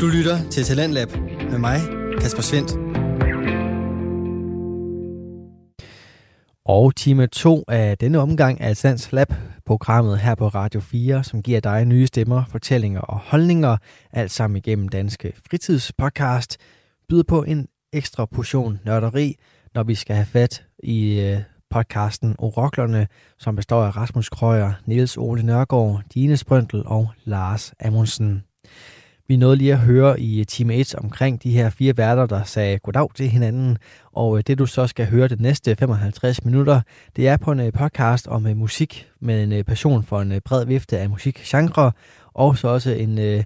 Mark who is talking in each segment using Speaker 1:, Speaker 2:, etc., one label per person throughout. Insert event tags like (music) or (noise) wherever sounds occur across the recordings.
Speaker 1: Du lytter til Talentlab med mig, Kasper Svendt. Og time 2 af denne omgang af Sands Lab, programmet her på Radio 4, som giver dig nye stemmer, fortællinger og holdninger, alt sammen igennem Danske Fritidspodcast, byder på en ekstra portion nørderi, når vi skal have fat i øh, podcasten Oroklerne, som består af Rasmus Krøyer, Niels Ole Nørgaard, Dine Sprøntel og Lars Amundsen. Vi nåede lige at høre i time 1 omkring de her fire værter, der sagde goddag til hinanden, og øh, det du så skal høre de næste 55 minutter, det er på en øh, podcast om øh, musik med en passion for en bred vifte af musikgenre, og så også en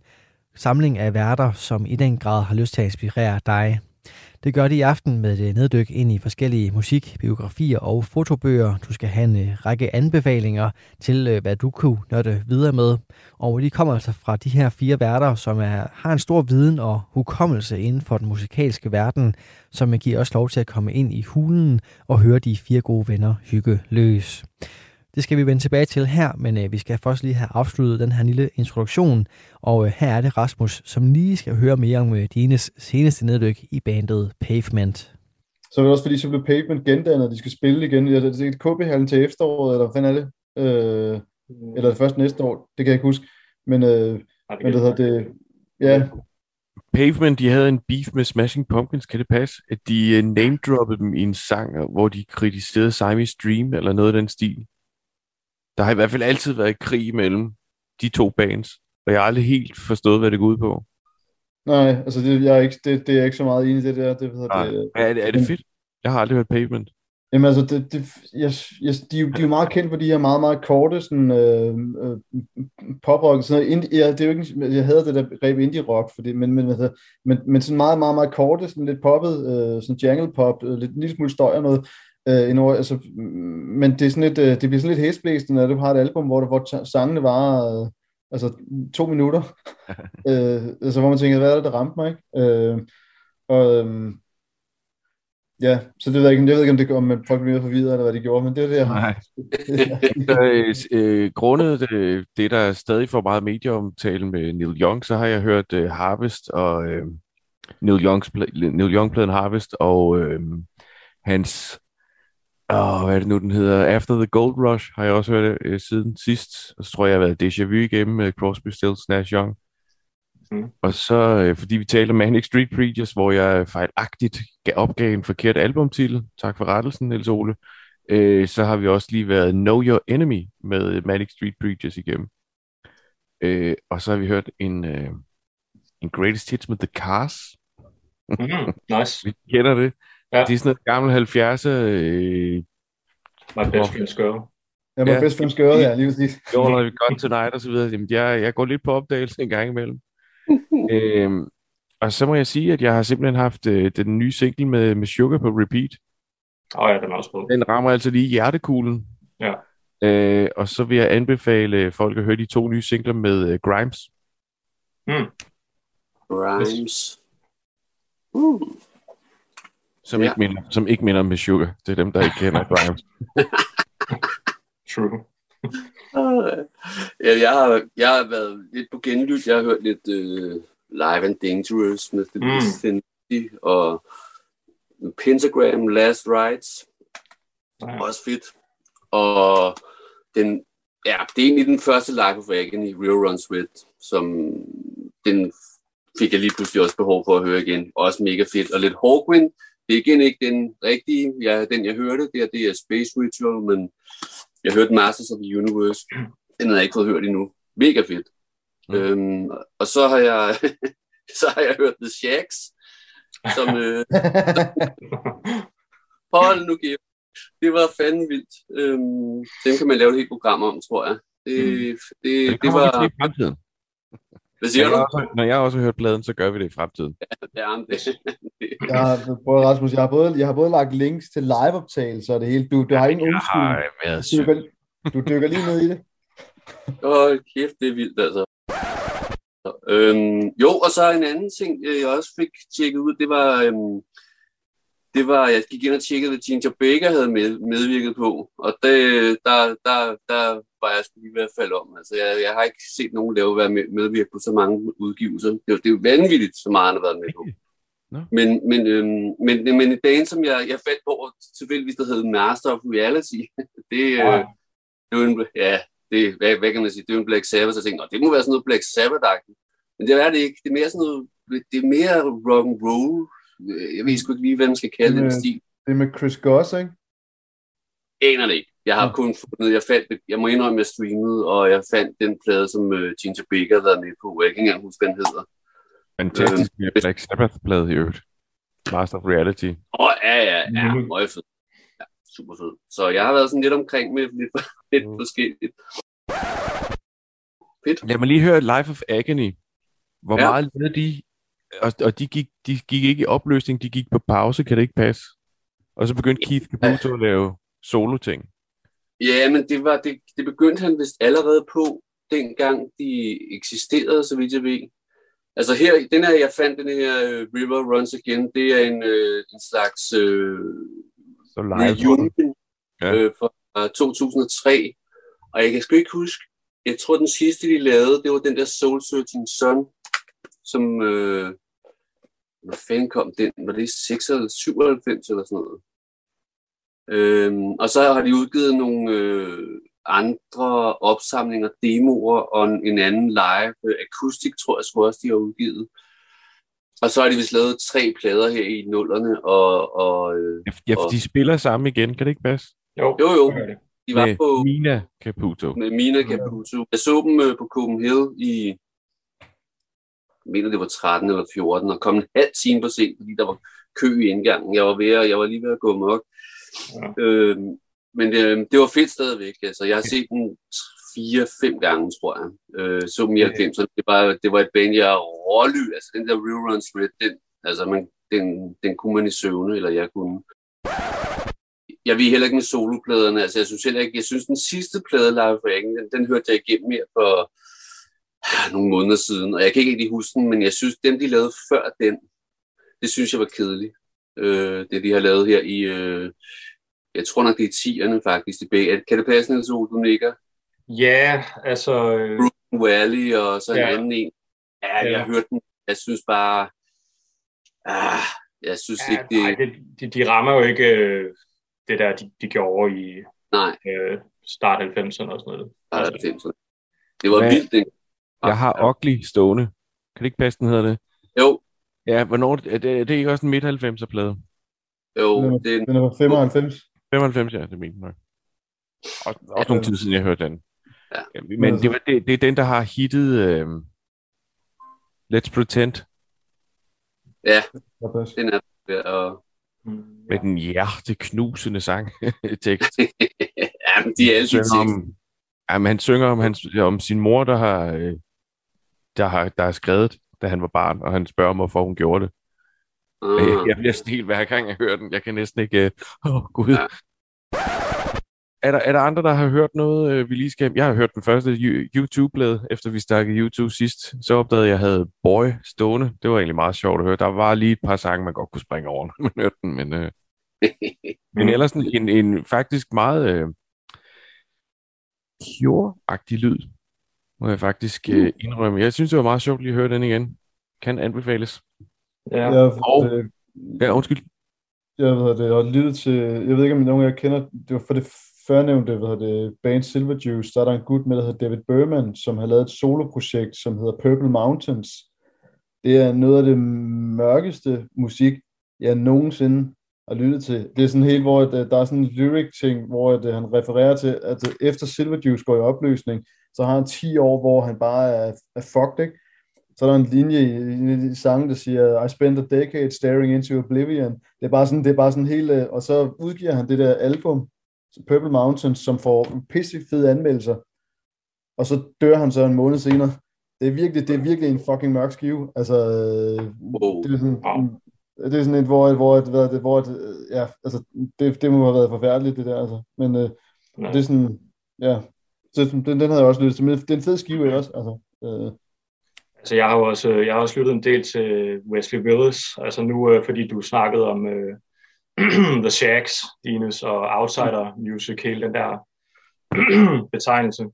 Speaker 1: samling af værter, som i den grad har lyst til at inspirere dig. Det gør de i aften med et øh, neddyk ind i forskellige musik, biografier og fotobøger. Du skal have en øh, række anbefalinger til, øh, hvad du kunne nørde videre med. Og de kommer altså fra de her fire værter, som er, har en stor viden og hukommelse inden for den musikalske verden, som giver os lov til at komme ind i hulen og høre de fire gode venner hygge løs. Det skal vi vende tilbage til her, men øh, vi skal først lige have afsluttet den her lille introduktion. Og øh, her er det Rasmus, som lige skal høre mere om øh, dines seneste neddyk i bandet Pavement.
Speaker 2: Så er det også fordi, så blev Pavement gendannet, de skal spille igen. Ja, det er KB-hallen til efteråret, eller hvad er det? Øh, eller det først næste år, det kan jeg ikke huske. Men, øh, men det hedder det, ja,
Speaker 3: Pavement, de havde en beef med Smashing Pumpkins, kan det passe? At de uh, name-droppede dem i en sang, hvor de kritiserede Siamese Dream, eller noget af den stil. Der har i hvert fald altid været krig mellem de to bands, og jeg har aldrig helt forstået, hvad det går ud på.
Speaker 2: Nej, altså det, jeg er ikke, det, det er jeg ikke så meget enig i det der. Det,
Speaker 3: Nej. det, er, det, er det fedt? Jeg har aldrig hørt Pavement.
Speaker 2: Jamen altså, det, det, jeg, jeg, de, de er jo meget kendt for de her meget, meget korte sådan, øh, øh, pop-rock. Sådan noget. Indie, ja, det er jo ikke, jeg havde det der begreb indie-rock, fordi, men, men, men, men, men sådan meget, meget, meget korte, sådan lidt poppet, øh, sådan jangle-pop, øh, lidt en lille smule støj og noget. Øh, ord, altså, men det, er sådan lidt, øh, det bliver sådan lidt hæsblæsende, når du har et album, hvor, hvor sangene var øh, altså, to minutter. (laughs) øh, altså, hvor man tænker, hvad er det, der ramte mig? Ikke? Øh, og, øh, Ja, så det ved jeg ikke, jeg ved ikke om, det, om man folk bliver forvirret, eller hvad de gjorde, men det er det, jeg har.
Speaker 3: Nej. (laughs) øh, grundet det, det, der stadig får meget medieomtale med Neil Young, så har jeg hørt uh, Harvest og uh, Neil, Youngs, Neil Young-pladen Harvest og uh, hans og hvad er det nu, den hedder? After the Gold Rush har jeg også hørt det øh, siden sidst. Og så tror jeg, jeg har været déjà vu igennem med Crosby, Stills, Nash Young. Mm. Og så, øh, fordi vi taler Manic Street Preachers, hvor jeg fejlagtigt opgav en forkert albumtitel. Tak for rettelsen, Niels Ole. Øh, så har vi også lige været Know Your Enemy med Manic Street Preachers igennem. Øh, og så har vi hørt en, øh, en Greatest Hits med The Cars.
Speaker 4: Mm, nice. (laughs)
Speaker 3: vi kender det. Ja. Det er sådan et gammelt 70'er... Øh,
Speaker 4: My best friend's girl.
Speaker 2: Ja, my ja. best friend's girl, ja, (laughs) lige præcis.
Speaker 3: Jo, når vi godt tonight og så videre. Jamen, jeg, jeg går lidt på opdagelse en gang imellem. (laughs) øhm, og så må jeg sige, at jeg har simpelthen haft øh, den nye single med, med Sugar på repeat.
Speaker 4: Åh oh, ja, den er også god.
Speaker 3: Den rammer altså lige hjertekuglen.
Speaker 4: Ja.
Speaker 3: Øh, og så vil jeg anbefale folk at høre de to nye singler med øh, Grimes.
Speaker 4: Mm.
Speaker 5: Grimes. Uh.
Speaker 3: Som, ja. ikke minder, som ikke minder med Sugar. Det er dem, der ikke kender Grimes.
Speaker 4: True.
Speaker 5: ja, jeg, har, jeg har været lidt på genlyt. Jeg har hørt lidt uh, Live and Dangerous med The mm. og Pentagram Last Rides. Ja. Også fedt. Og den, ja, det er egentlig den første Live of Agony, Real Runs With, som den fik jeg lige pludselig også behov for at høre igen. Også mega fedt. Og lidt Hawkwind, det er igen ikke den rigtige, ja, den jeg hørte, det er, det er Space Ritual, men jeg hørte Masters of the Universe. Den har jeg ikke fået hørt endnu. Mega fedt. Mm. Øhm, og så har jeg (laughs) så har jeg hørt The Shacks, som øh, (laughs) hold nu kæft. Det var fandme vildt. Øhm, den kan man lave et helt program om, tror jeg. Det, mm. det, det, det var... Hvad siger
Speaker 3: når du? Jeg også, når jeg også har hørt pladen, så gør vi det i fremtiden. (laughs)
Speaker 5: Ja, det er det.
Speaker 2: jeg har, prøv, Rasmus, jeg har, både, jeg har både lagt links til liveoptagelser og det hele. Du, du har ingen undskyld. Du, dykker, du dykker lige ned i det. (laughs)
Speaker 5: Åh, oh, kæft, det er vildt altså. Øhm, jo, og så en anden ting, øh, jeg også fik tjekket ud, det var, øhm, det var, jeg gik ind og tjekkede, hvad Ginger Baker havde med, medvirket på, og det, der, der, der var jeg skulle i hvert fald om. Altså, jeg, jeg har ikke set nogen lave være med, medvirke på så mange udgivelser. Det, det er jo vanvittigt, så meget han har været med på. (laughs) No. Men, men, øhm, men, men en dagen, som jeg, jeg faldt på, tilfældigvis, der hed Master of Reality, (laughs) det, ja. øh, det var en, ja, det, hvad, hvad kan man sige, det er en Black Sabbath, så jeg tænkte, det må være sådan noget Black Sabbath-agtigt. Men det er det ikke. Det er mere sådan noget, det er mere rock and roll. Jeg ved sgu ikke lige, hvad man skal kalde det, den stil.
Speaker 2: Det er med Chris Goss, ikke?
Speaker 5: Aner det ikke. Jeg har ja. kun fundet, jeg fandt, jeg må indrømme, jeg streamede, og jeg fandt den plade, som uh, Ginger Baker har været med på. Jeg kan ikke engang huske, hvad den hedder.
Speaker 3: Fantastisk øhm, Black Sabbath-plade i øvrigt. Master of Reality.
Speaker 5: Åh, oh, ja, ja, ja, mm. meget fed. Ja, super fed. Så jeg har været sådan lidt omkring med (laughs) lidt, lidt mm. forskelligt.
Speaker 3: Fedt. Lad mig lige høre Life of Agony. Hvor ja. meget lavede de? Og, og de, gik, de gik ikke i opløsning, de gik på pause, kan det ikke passe? Og så begyndte Keith Caputo ja. at lave solo-ting.
Speaker 5: Ja, men det, var, det, det begyndte han vist allerede på, dengang de eksisterede, så vidt jeg ved. Altså her, den her, jeg fandt den her uh, River Runs Again, det er en, uh, en slags uh,
Speaker 3: så reunion
Speaker 5: ja. uh, fra 2003. Og jeg kan sgu ikke huske, jeg tror den sidste, de lavede, det var den der Soul Searching Sun, som, uh, hvad fanden kom den? Var det 96 97 eller sådan noget? Øhm, og så har de udgivet nogle øh, andre opsamlinger, demoer og en, en anden live øh, akustik, tror jeg sgu også, de har udgivet. Og så har de vist lavet tre plader her i nullerne. Og, og, øh,
Speaker 3: ja, for
Speaker 5: og,
Speaker 3: de spiller sammen igen, kan det ikke passe?
Speaker 5: Jo, jo. jo. De var
Speaker 3: med
Speaker 5: på,
Speaker 3: Mina Caputo.
Speaker 5: Med Mina Caputo. Jeg så dem øh, på Copenhagen i, mener det var 13 eller 14, og kom en halv time for sent, fordi der var kø i indgangen. Jeg var, ved at, jeg var lige ved at gå mok. Ja. Øh, men det, det var fedt stadigvæk. Altså, jeg har set den fire-fem gange, tror jeg. Øh, så dem i 90'erne. Det var, det var et band, jeg råly. Altså den der Real Runs Red, den, altså, man, den, den kunne man i søvne, eller jeg kunne. Jeg ved heller ikke med solopladerne. Altså, jeg synes heller ikke, jeg synes den sidste plade, Live for Ingen, den, den hørte jeg igennem mere for nogle måneder siden. Og jeg kan ikke rigtig huske den, men jeg synes, dem de lavede før den, det synes jeg var kedeligt. Øh, det de har lavet her i, øh, jeg tror nok, det er tierne faktisk tilbage. Kan det passe, Niels Ol, du nikker?
Speaker 4: Ja, altså...
Speaker 5: Øh... Bruce Valley og så en ja. anden en. Ja, ja, jeg hørte den. Jeg synes bare... Ah, jeg synes ja, ikke, det...
Speaker 4: Nej, det, de, de rammer jo ikke øh, det der, de, de gjorde i
Speaker 5: nej.
Speaker 4: Øh, start 90'erne og sådan noget.
Speaker 5: Start 90'erne. Det var Hvad? vildt, det.
Speaker 3: Jeg har Ugly stående. Kan det ikke passe, den hedder det?
Speaker 5: Jo.
Speaker 3: Ja, hvornår... Er det, er det ikke også en midt-90'er-plade?
Speaker 5: Jo,
Speaker 2: den er, det er... Den er 95.
Speaker 3: 95, ja, det mener jeg. Også, også nogle tid siden, jeg hørte den. Ja. Men det, var, det, det er den, der har hittet uh, Let's Pretend.
Speaker 5: Ja, den er ved at...
Speaker 3: Med den hjerteknusende sang (laughs) tekst. (laughs)
Speaker 5: ja, men de er altid tekst.
Speaker 3: Jamen, han synger om, hans, om sin mor, der har, øh, der har, der har skrevet, da han var barn, og han spørger mig, hvorfor hun gjorde det. Uh. Jeg, jeg bliver helt hver gang, jeg hører den. Jeg kan næsten ikke... Åh, oh, gud. Ja. Er der, er der andre, der har hørt noget, øh, vi lige skal... Jeg har hørt den første YouTube-blad, efter vi snakkede YouTube sidst. Så opdagede jeg, at jeg havde Boy stående. Det var egentlig meget sjovt at høre. Der var lige et par sange, man godt kunne springe over, når man hørte den. Men, øh, (laughs) men ellers en, en, en faktisk meget øh, Cure-agtig lyd, må jeg faktisk øh, indrømme. Jeg synes, det var meget sjovt lige at høre den igen. Kan anbefales.
Speaker 2: Ja, ja, og,
Speaker 3: det, ja undskyld.
Speaker 2: Jeg ved det, og lyttet til, jeg ved ikke, om nogen af jer kender, det var for det førnævnte, hvad det, band Silver Juice, der er der en gut med, der hedder David Berman, som har lavet et soloprojekt, som hedder Purple Mountains. Det er noget af det mørkeste musik, jeg nogensinde har lyttet til. Det er sådan helt, hvor der er sådan en lyric-ting, hvor det, han refererer til, at efter Silver Juice går i opløsning, så har han 10 år, hvor han bare er, er fucked, ikke? Så er der en linje i, i sangen, der siger, I spent a decade staring into oblivion. Det er bare sådan, det er bare sådan helt, øh, og så udgiver han det der album, Purple Mountains, som får pisse fede anmeldelser. Og så dør han så en måned senere. Det er virkelig, det er virkelig en fucking mørk skive. Altså, wow. det er sådan, det er sådan et, hvor, hvor, hvor, hvor, hvor ja, altså, det, det må have været forfærdeligt, det der, altså. Men øh, det er sådan, ja, så, den, den havde jeg også lyttet til. Men det er en fed skive, ikke også? Altså, øh,
Speaker 4: Altså, jeg har også, jeg har også lyttet en del til Wesley Willis, altså nu, øh, fordi du snakkede om, øh, (clears throat) The Shacks, Dines, og Outsider Music, hele den der (clears throat) betegnelse.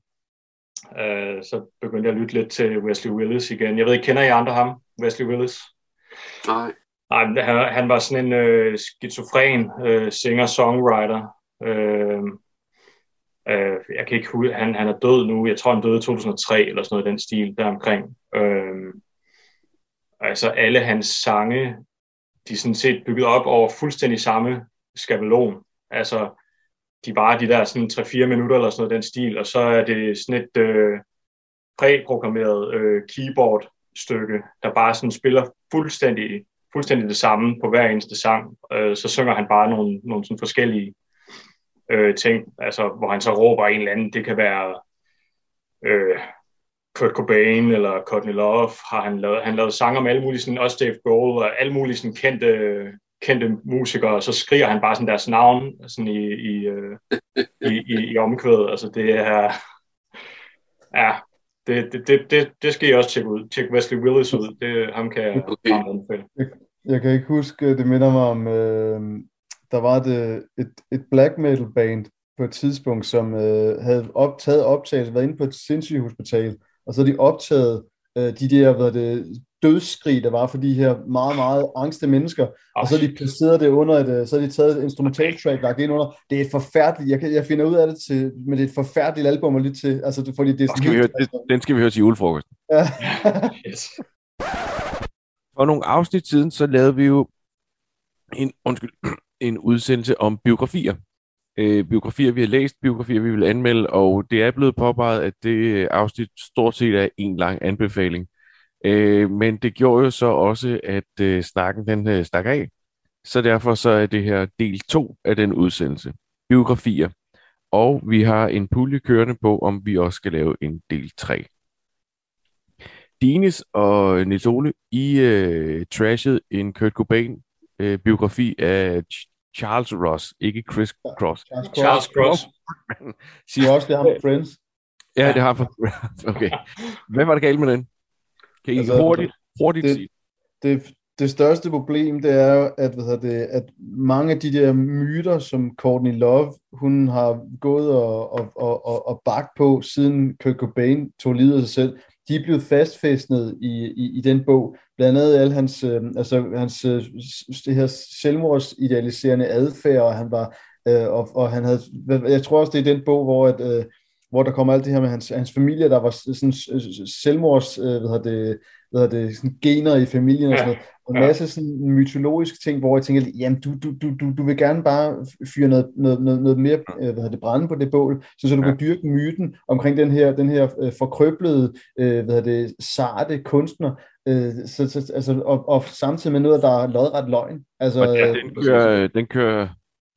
Speaker 4: Uh, så begyndte jeg at lytte lidt til Wesley Willis igen. Jeg ved ikke, kender I andre ham, Wesley Willis?
Speaker 5: Nej.
Speaker 4: Nej, han, han var sådan en øh, skizofren øh, singer-songwriter. Øh, øh, jeg kan ikke huske, han, han er død nu. Jeg tror, han døde i 2003 eller sådan noget i den stil deromkring. Øh, altså alle hans sange, de er sådan set bygget op over fuldstændig samme skabelon. Altså, de var de der sådan 3-4 minutter eller sådan noget den stil, og så er det sådan et øh, præprogrammeret øh, keyboard-stykke, der bare sådan spiller fuldstændig fuldstændig det samme på hver eneste sang. Øh, så synger han bare nogle, nogle sådan forskellige øh, ting, altså, hvor han så råber en eller anden. Det kan være øh, Kurt Cobain eller Courtney Love, har han lavet, han lavet sange om alle mulige, sådan, også Dave Grohl og alle mulige sådan, kendte, kendte musikere, og så skriger han bare sådan deres navn sådan i, i, øh, i, i, i omkvædet. Altså det er, ja, det, det, det, det, det skal I også tjekke ud. Tjek Wesley Willis ud. Det, ham kan jeg okay. anbefale.
Speaker 2: Jeg, jeg kan ikke huske, det minder mig om, øh, der var det et, et black metal band på et tidspunkt, som øh, havde optaget optaget, været inde på et sindssygt hospital, og så havde de optaget øh, de der, hvad det, dødsskrig, der var for de her meget, meget angste mennesker, og så har de placeret det under et, øh, så har de taget et instrumental track, lagt ind under. Det er et forfærdeligt, jeg, kan, jeg finder ud af det til, men det er et forfærdeligt album at lytte til, altså fordi det er
Speaker 3: skal vi høre, det, den skal vi høre til julefrokosten. Ja. yes. For nogle afsnit siden, så lavede vi jo en, undskyld, en udsendelse om biografier. Øh, biografier, vi har læst, biografier, vi vil anmelde, og det er blevet påpeget, at det afsnit stort set er en lang anbefaling. Øh, men det gjorde jo så også, at øh, snakken den øh, stak af. Så derfor så er det her del 2 af den udsendelse. Biografier. Og vi har en pulje kørende på, om vi også skal lave en del 3. Dines og Nils Ole, I øh, trashede en Kurt Cobain øh, biografi af Ch- Charles Ross, ikke Chris Cross.
Speaker 4: Charles Cross. Charles Cross. (laughs)
Speaker 2: Siger også, det har med Friends.
Speaker 3: Ja, det har for... Okay. Hvad var det galt med den? Kan I altså, hurtigt, hurtigt
Speaker 2: det,
Speaker 3: sige?
Speaker 2: Det, det største problem, det er jo, at, hvad det, at mange af de der myter, som Courtney Love, hun har gået og, og, og, og bagt på, siden Kurt Cobain tog livet af sig selv, de er blevet fastfæstnet i, i, i den bog. Blandt andet alle hans, øh, altså, hans øh, det her selvmordsidealiserende adfærd, og han var, øh, og, og han havde, jeg tror også, det er den bog, hvor at, øh, hvor der kommer alt det her med hans, hans familie, der var sådan selvmords, øh, hvad det, hvad det, sådan gener i familien og sådan noget. Og en masse sådan mytologiske ting, hvor jeg tænker, jamen du, du, du, du, vil gerne bare fyre noget, noget, noget, noget mere øh, hvad det, brænde på det bål, så, så du ja. kan dyrke myten omkring den her, den her øh, forkrøblede, øh, hvad det, sarte kunstner, så, så, altså, og, og samtidig med noget, der er lodret løgn. Altså,
Speaker 3: og ja, den, kører, den kører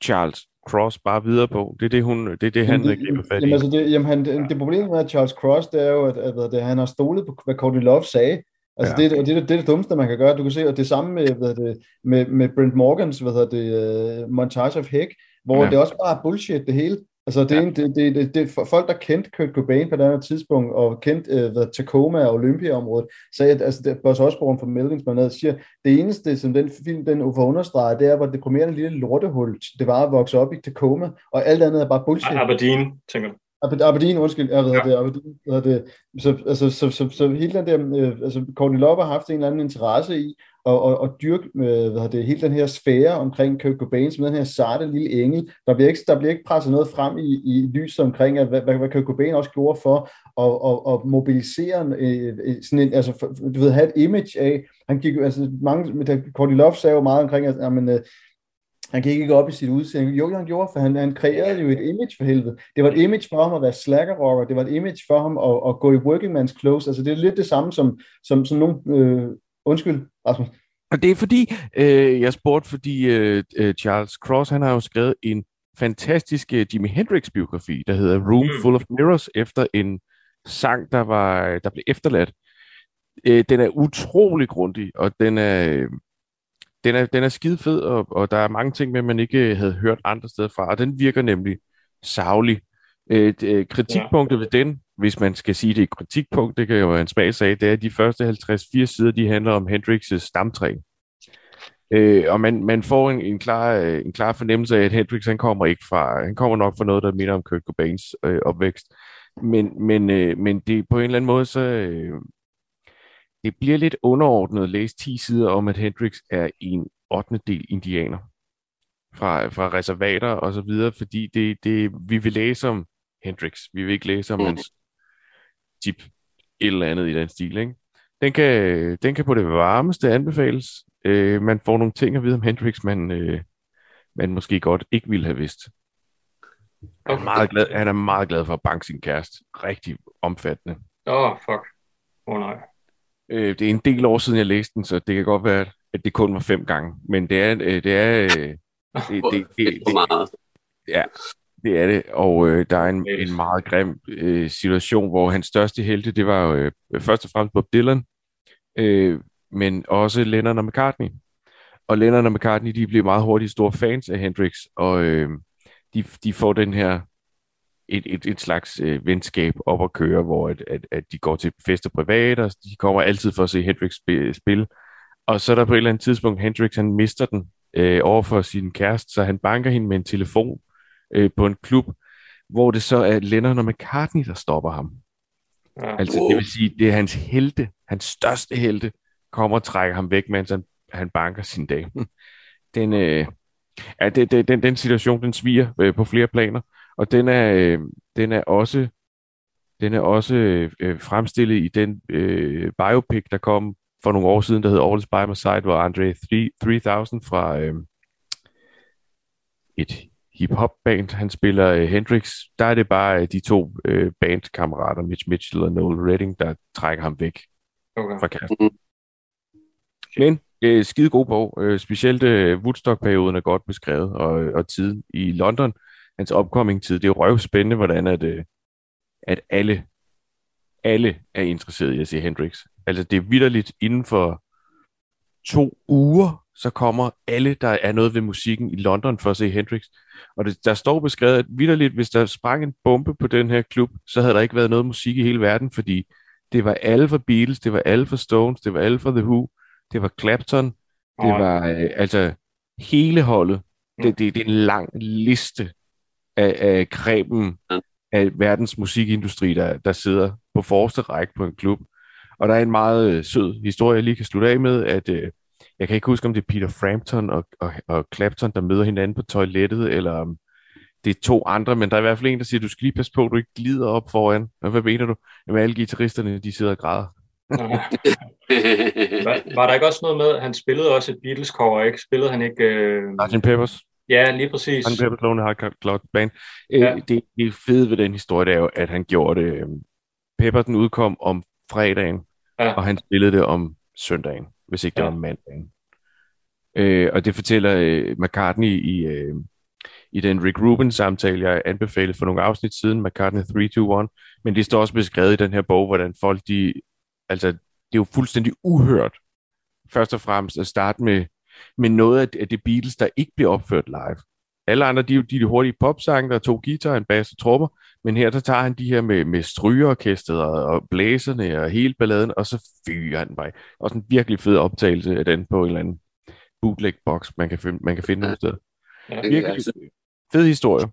Speaker 3: Charles Cross bare videre på. Det er det, hun, det, er det han griber fat i.
Speaker 2: Jamen, altså det, jamen, han, det, det problem med Charles Cross, det er jo, at, at, at, at han har stolet på, hvad Courtney Love sagde. Altså ja. det, det, det, det er det dummeste, man kan gøre. Du kan se, at det samme med, hvad det, med, med Brent Morgans hvad det, uh, Montage of Heck, hvor ja. det også bare er bullshit det hele. Altså, det, ja. det, det, det, det, folk, der kendte Kurt Cobain på det andet tidspunkt, og kendte uh, hvad, Tacoma og Olympia-området, sagde, at altså, det, Buzz Osborne fra Melvins man siger, det eneste, som den film den får understreget, det er, hvor det deprimerende lille lortehul, det var at vokse op i Tacoma, og alt andet er bare bullshit.
Speaker 4: Aberdeen, tænker du?
Speaker 2: Aberdeen, undskyld, jeg ved ja. det, Aberdeen, hvad det, så, altså, så, så, så, hele den der, øh, altså Courtney Love har haft en eller anden interesse i at, at, at dyrke øh, hvad det, hele den her sfære omkring Kurt Cobain som den her sarte lille engel. Der bliver ikke, der bliver ikke presset noget frem i, i lyset omkring, at, hvad, hvad Kurt Cobain også gjorde for at, at, at mobilisere øh, sådan en, altså, for, du ved, have et image af, han gik, altså mange, Courtney Love sagde jo meget omkring, at jamen, øh, han gik ikke op i sit udseende. Jo, han gjorde, for han, han kreerede jo et image for helvede. Det var et image for ham at være slacker rocker. Det var et image for ham at, at gå i working man's clothes. Altså, det er lidt det samme som, som, som nogle... Øh, undskyld, Rasmus.
Speaker 3: Og det er fordi, øh, jeg spurgte, fordi øh, øh, Charles Cross, han har jo skrevet en fantastisk øh, Jimi Hendrix-biografi, der hedder Room mm. Full of Mirrors, efter en sang, der var der blev efterladt. Øh, den er utrolig grundig, og den er, den er, den er skide fed, og, og der er mange ting med, man ikke havde hørt andre steder fra, og den virker nemlig savlig. Øh, øh, kritikpunktet ja. ved den, hvis man skal sige det i kritikpunkt, det kan jo være en smagsag, det er, at de første 50-80 sider, de handler om Hendrix' stamtræ. Øh, og man, man får en, en, klar, øh, en klar fornemmelse af, at Hendrix han kommer ikke fra, han kommer nok fra noget, der minder om Kurt Cobains øh, opvækst. Men, men, øh, men det på en eller anden måde, så øh, det bliver lidt underordnet at læse 10 sider om, at Hendrix er en 8. del indianer fra, fra reservater og så videre, fordi det, det, vi vil læse om Hendrix. Vi vil ikke læse om mm. hans tip et eller andet i den stil. Ikke? Den, kan, den kan på det varmeste anbefales. Øh, man får nogle ting at vide om Hendrix, man, øh, man måske godt ikke ville have vidst. Han er, meget glad, han er meget glad for at banke sin kæreste. Rigtig omfattende.
Speaker 4: Åh, oh, fuck. Åh oh, nej.
Speaker 3: Øh, det er en del år siden, jeg læste den, så det kan godt være, at det kun var fem gange. Men det er... Øh, det er øh, det, (laughs)
Speaker 5: det, det, det, det,
Speaker 3: ja, det er det. Og øh, der er en, en meget grim øh, situation, hvor hans største helte, det var øh, først og fremmest Bob Dylan, øh, men også Lennon og McCartney. Og Lennon og McCartney, de blev meget hurtigt store fans af Hendrix, og øh, de, de får den her et, et, et slags øh, venskab op at køre, hvor at, at, at de går til fester privat, og de kommer altid for at se Hendrix spille. Og så er der på et eller andet tidspunkt, Hendrix han mister den øh, over for sin kæreste, så han banker hende med en telefon øh, på en klub, hvor det så er Lennon og McCartney, der stopper ham. Ja. Altså det vil sige, det er hans helte, hans største helte, kommer og trækker ham væk, mens han, han banker sin dame. Den, øh, ja, det, det, den, den situation, den sviger øh, på flere planer, og den er, øh, den er også den er også øh, fremstillet i den øh, biopic, der kom for nogle år siden, der hed All By My Side, hvor Andre 3000 fra øh, et hip-hop band, han spiller øh, Hendrix, der er det bare øh, de to øh, bandkammerater, Mitch Mitchell og Noel Redding, der trækker ham væk okay. fra kassen. Mm. Men øh, skide god bog. Øh, specielt øh, Woodstock-perioden er godt beskrevet, og, og tiden i London, hans opkoming-tid, det er jo røvspændende, hvordan at, øh, at alle, alle er interesseret i at se Hendrix. Altså det er vidderligt inden for to uger, så kommer alle, der er noget ved musikken i London for at se Hendrix. Og det, der står beskrevet, at vidderligt, hvis der sprang en bombe på den her klub, så havde der ikke været noget musik i hele verden, fordi det var alle for Beatles, det var alle for Stones, det var alle for The Who, det var Clapton, det var øh, altså hele holdet. Det, det, det er en lang liste af, af kremen af verdens musikindustri, der, der sidder på forreste række på en klub. Og der er en meget øh, sød historie, jeg lige kan slutte af med, at øh, jeg kan ikke huske, om det er Peter Frampton og, og, og Clapton, der møder hinanden på toilettet, eller om det er to andre, men der er i hvert fald en, der siger, du skal lige passe på, at du ikke glider op foran. Og hvad mener du? Jamen alle guitaristerne, de sidder og græder. (laughs)
Speaker 4: var, var der ikke også noget med, at han spillede også et Beatles-cover, ikke? Spillede han ikke... Øh...
Speaker 3: Martin Peppers.
Speaker 4: Ja, lige præcis.
Speaker 3: Martin Peppers Lonely Heart Clock Band. Øh, ja. det, det fede ved den historie, det er jo, at han gjorde det... Øh, Pepper, den udkom om fredagen, ja. og han spillede det om søndagen, hvis ikke det ja. var mandagen. Øh, og det fortæller øh, McCartney i, øh, i den Rick Rubin samtale, jeg anbefalede for nogle afsnit siden, McCartney 321, men det står også beskrevet i den her bog, hvordan folk, de, altså, det er jo fuldstændig uhørt, først og fremmest at starte med, med noget af det Beatles, der ikke bliver opført live. Alle andre, de er de, de hurtige popsange, der er to guitar, en bass og trommer, men her der tager han de her med, med strygeorkestret og, og blæserne og hele balladen, og så fyrer han bare. Også en virkelig fed optagelse af den på en eller anden bootleg box, man kan, man kan finde ja. noget sted. Ja, virkelig altså. fed historie.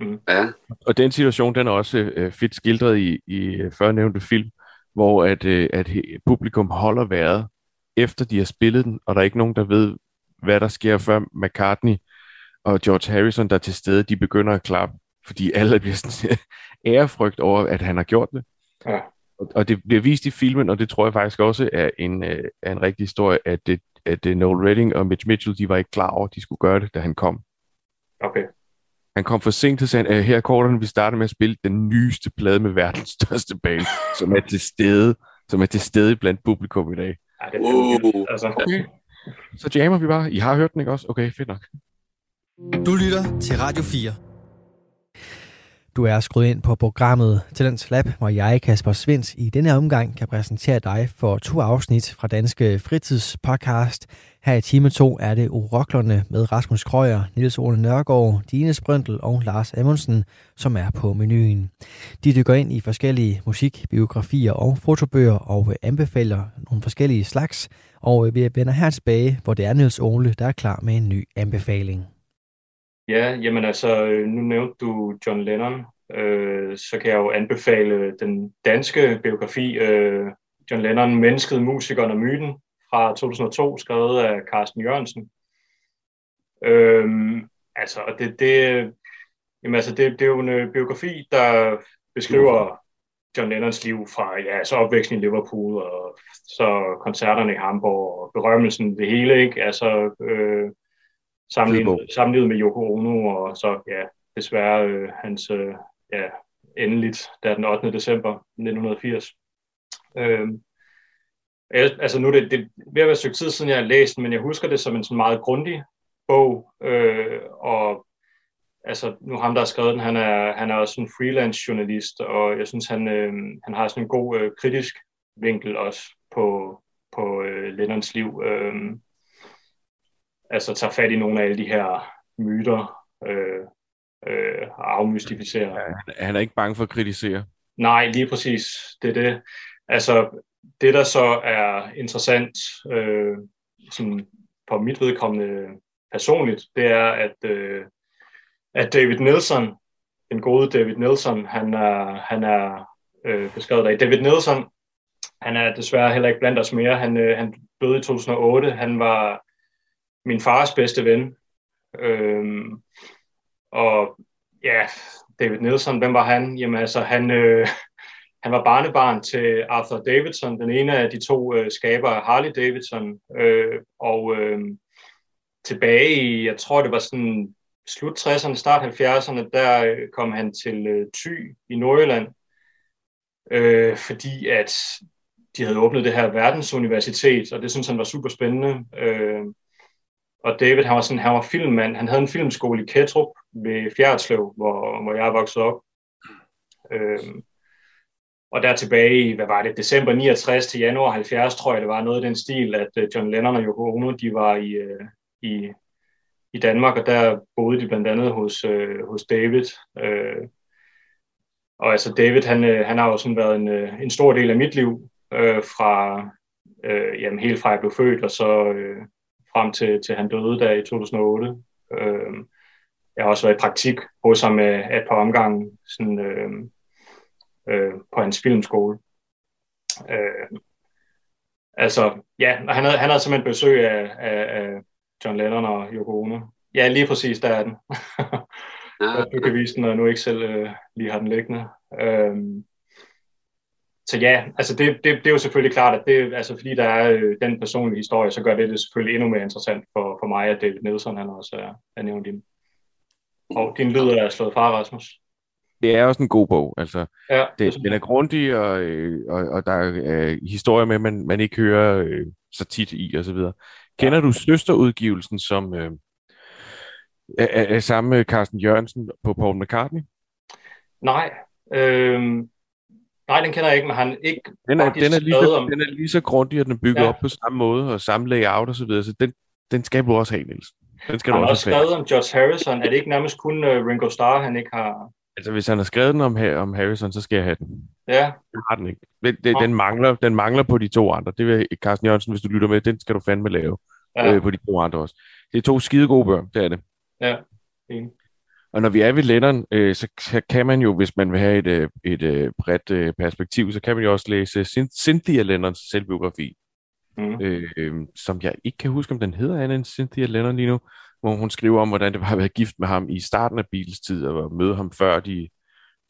Speaker 5: Mm. Ja.
Speaker 3: Og den situation, den er også øh, fedt skildret i, i øh, førnævnte film, hvor at, øh, at publikum holder vejret, efter de har spillet den, og der er ikke nogen, der ved, hvad der sker, før McCartney og George Harrison, der er til stede, de begynder at klappe, fordi alle (laughs) bliver sådan ærefrygt over, at han har gjort det. Ja. Og det bliver vist i filmen, og det tror jeg faktisk også er en, øh, er en rigtig historie, at, det, at Noel Redding og Mitch Mitchell, de var ikke klar over, at de skulle gøre det, da han kom.
Speaker 4: Okay.
Speaker 3: Han kom for sent til sagen, her kortene, vi starter med at spille den nyeste plade med verdens (laughs) største band, som er til stede, som er til stede blandt publikum i dag.
Speaker 4: Ja, det er uh. altså.
Speaker 3: okay. Så jammer vi bare. I har hørt den, ikke også? Okay, fedt nok.
Speaker 1: Du lytter til Radio 4. Du er skruet ind på programmet Talents Lab, hvor jeg, Kasper Svens, i denne omgang kan præsentere dig for to afsnit fra Danske Fritidspodcast. Her i time 2 er det Uroklerne med Rasmus Krøyer, Niels Ole Nørgaard, Dine Sprøntel og Lars Amundsen, som er på menuen. De dykker ind i forskellige musik, biografier og fotobøger og anbefaler nogle forskellige slags. Og øh, vi vender her tilbage, hvor det er Niels Ole, der er klar med en ny anbefaling.
Speaker 4: Ja, jamen altså, øh, nu nævnte du John Lennon, øh, så kan jeg jo anbefale den danske biografi øh, John Lennon, Mennesket, Musikeren og Myten fra 2002, skrevet af Carsten Jørgensen. Øhm, altså, det, det, jamen, altså det, det er jo en øh, biografi, der beskriver John Lennons liv fra ja, så opvæksten i Liverpool, og så koncerterne i Hamburg, og berømmelsen, det hele, ikke? Altså, øh, sammenlignet, sammenlignet med Yoko Ono, og så, ja, desværre øh, hans, øh, ja, endeligt, der den 8. december 1980. Øh, altså nu er det, det er ved at være et stykke tid siden, jeg har læst men jeg husker det som en sådan meget grundig bog, øh, og altså nu ham, der har skrevet den, han er, han er også en freelance journalist, og jeg synes, han, øh, han har sådan en god øh, kritisk vinkel også på, på øh, Lennons liv. Øh, altså tager fat i nogle af alle de her myter, øh, øh, og afmystificerer.
Speaker 3: Han er ikke bange for at kritisere.
Speaker 4: Nej, lige præcis. Det er det. Altså, det, der så er interessant, øh, som på mit vedkommende personligt, det er, at, øh, at David Nelson, den gode David Nelson, han er, han er øh, beskrevet der. David Nelson, han er desværre heller ikke blandt os mere. Han, øh, han døde i 2008. Han var min fars bedste ven. Øh, og ja, David Nelson, hvem var han? Jamen altså, han, øh, han var barnebarn til Arthur Davidson, den ene af de to øh, skabere Harley Davidson. Øh, og øh, tilbage i, jeg tror det var sådan slut 60'erne, start 70'erne, der øh, kom han til øh, Thy i Nordjylland, øh, fordi at de havde åbnet det her verdensuniversitet, og det synes han var super spændende. Øh, og David, han var, sådan, han var filmmand. Han havde en filmskole i Ketrup ved Fjerdslev, hvor, hvor jeg voksede op. Øh, og der tilbage i, hvad var det, december 69 til januar 70, tror jeg, det var noget af den stil, at øh, John Lennon og Yoko Ono, de var i, øh, i, i Danmark, og der boede de blandt andet hos, øh, hos David. Øh, og altså David, han, han har jo sådan været en, en stor del af mit liv, fra, øh, jamen helt fra jeg blev født, og så frem til, til han døde der i 2008. Jeg har også været i praktik hos ham et par omgange, sådan, øh, på hans filmskole. Øh, altså, ja, han havde, han havde simpelthen besøg af, af, af John Lennon og Yoko Ono. Ja, lige præcis, der er den. ja. (laughs) Du kan vise den, når jeg nu ikke selv øh, lige har den liggende. Øh, så ja, altså det, det, det er jo selvfølgelig klart, at det, altså fordi der er øh, den personlige historie, så gør det det selvfølgelig endnu mere interessant for, for mig, at David Nelson han også er, er nævnt din. Og din lyd er slået fra, Rasmus
Speaker 3: det er også en god bog. Altså, ja, det, den er grundig, og, øh, og, og der er øh, historier med, man, man ikke hører øh, så tit i, og så videre. Kender ja. du søsterudgivelsen, som øh, er, er sammen med Carsten Jørgensen på Paul McCartney?
Speaker 4: Nej, øh, nej, den kender jeg ikke, men han ikke
Speaker 3: den er, den er, lige så, om... den er lige så grundig, og den bygger ja. op på samme måde, og samme layout og så videre, så den, den skal du også have, Niels. Den skal
Speaker 4: han
Speaker 3: du
Speaker 4: også have skrevet om George Harrison. Er det ikke nærmest kun uh, Ringo Starr, han ikke har...
Speaker 3: Altså, hvis han har skrevet den om, om Harrison, så skal jeg have den.
Speaker 4: Ja.
Speaker 3: Den har den ikke. Den, den, den, mangler, den mangler på de to andre. Det vil Carsten Jørgensen, hvis du lytter med, den skal du fandme lave. Ja. Øh, på de to andre også. Det er to skide gode bøger, det er det.
Speaker 4: Ja, enig.
Speaker 3: Og når vi er ved Lennon, øh, så kan man jo, hvis man vil have et, øh, et, et øh, bredt øh, perspektiv, så kan man jo også læse Cynthia Lennons selvbiografi. Mm. Øh, som jeg ikke kan huske, om den hedder andet end Cynthia Lennon lige nu hvor hun skriver om, hvordan det var at være gift med ham i starten af Beatles tid, og møde ham før de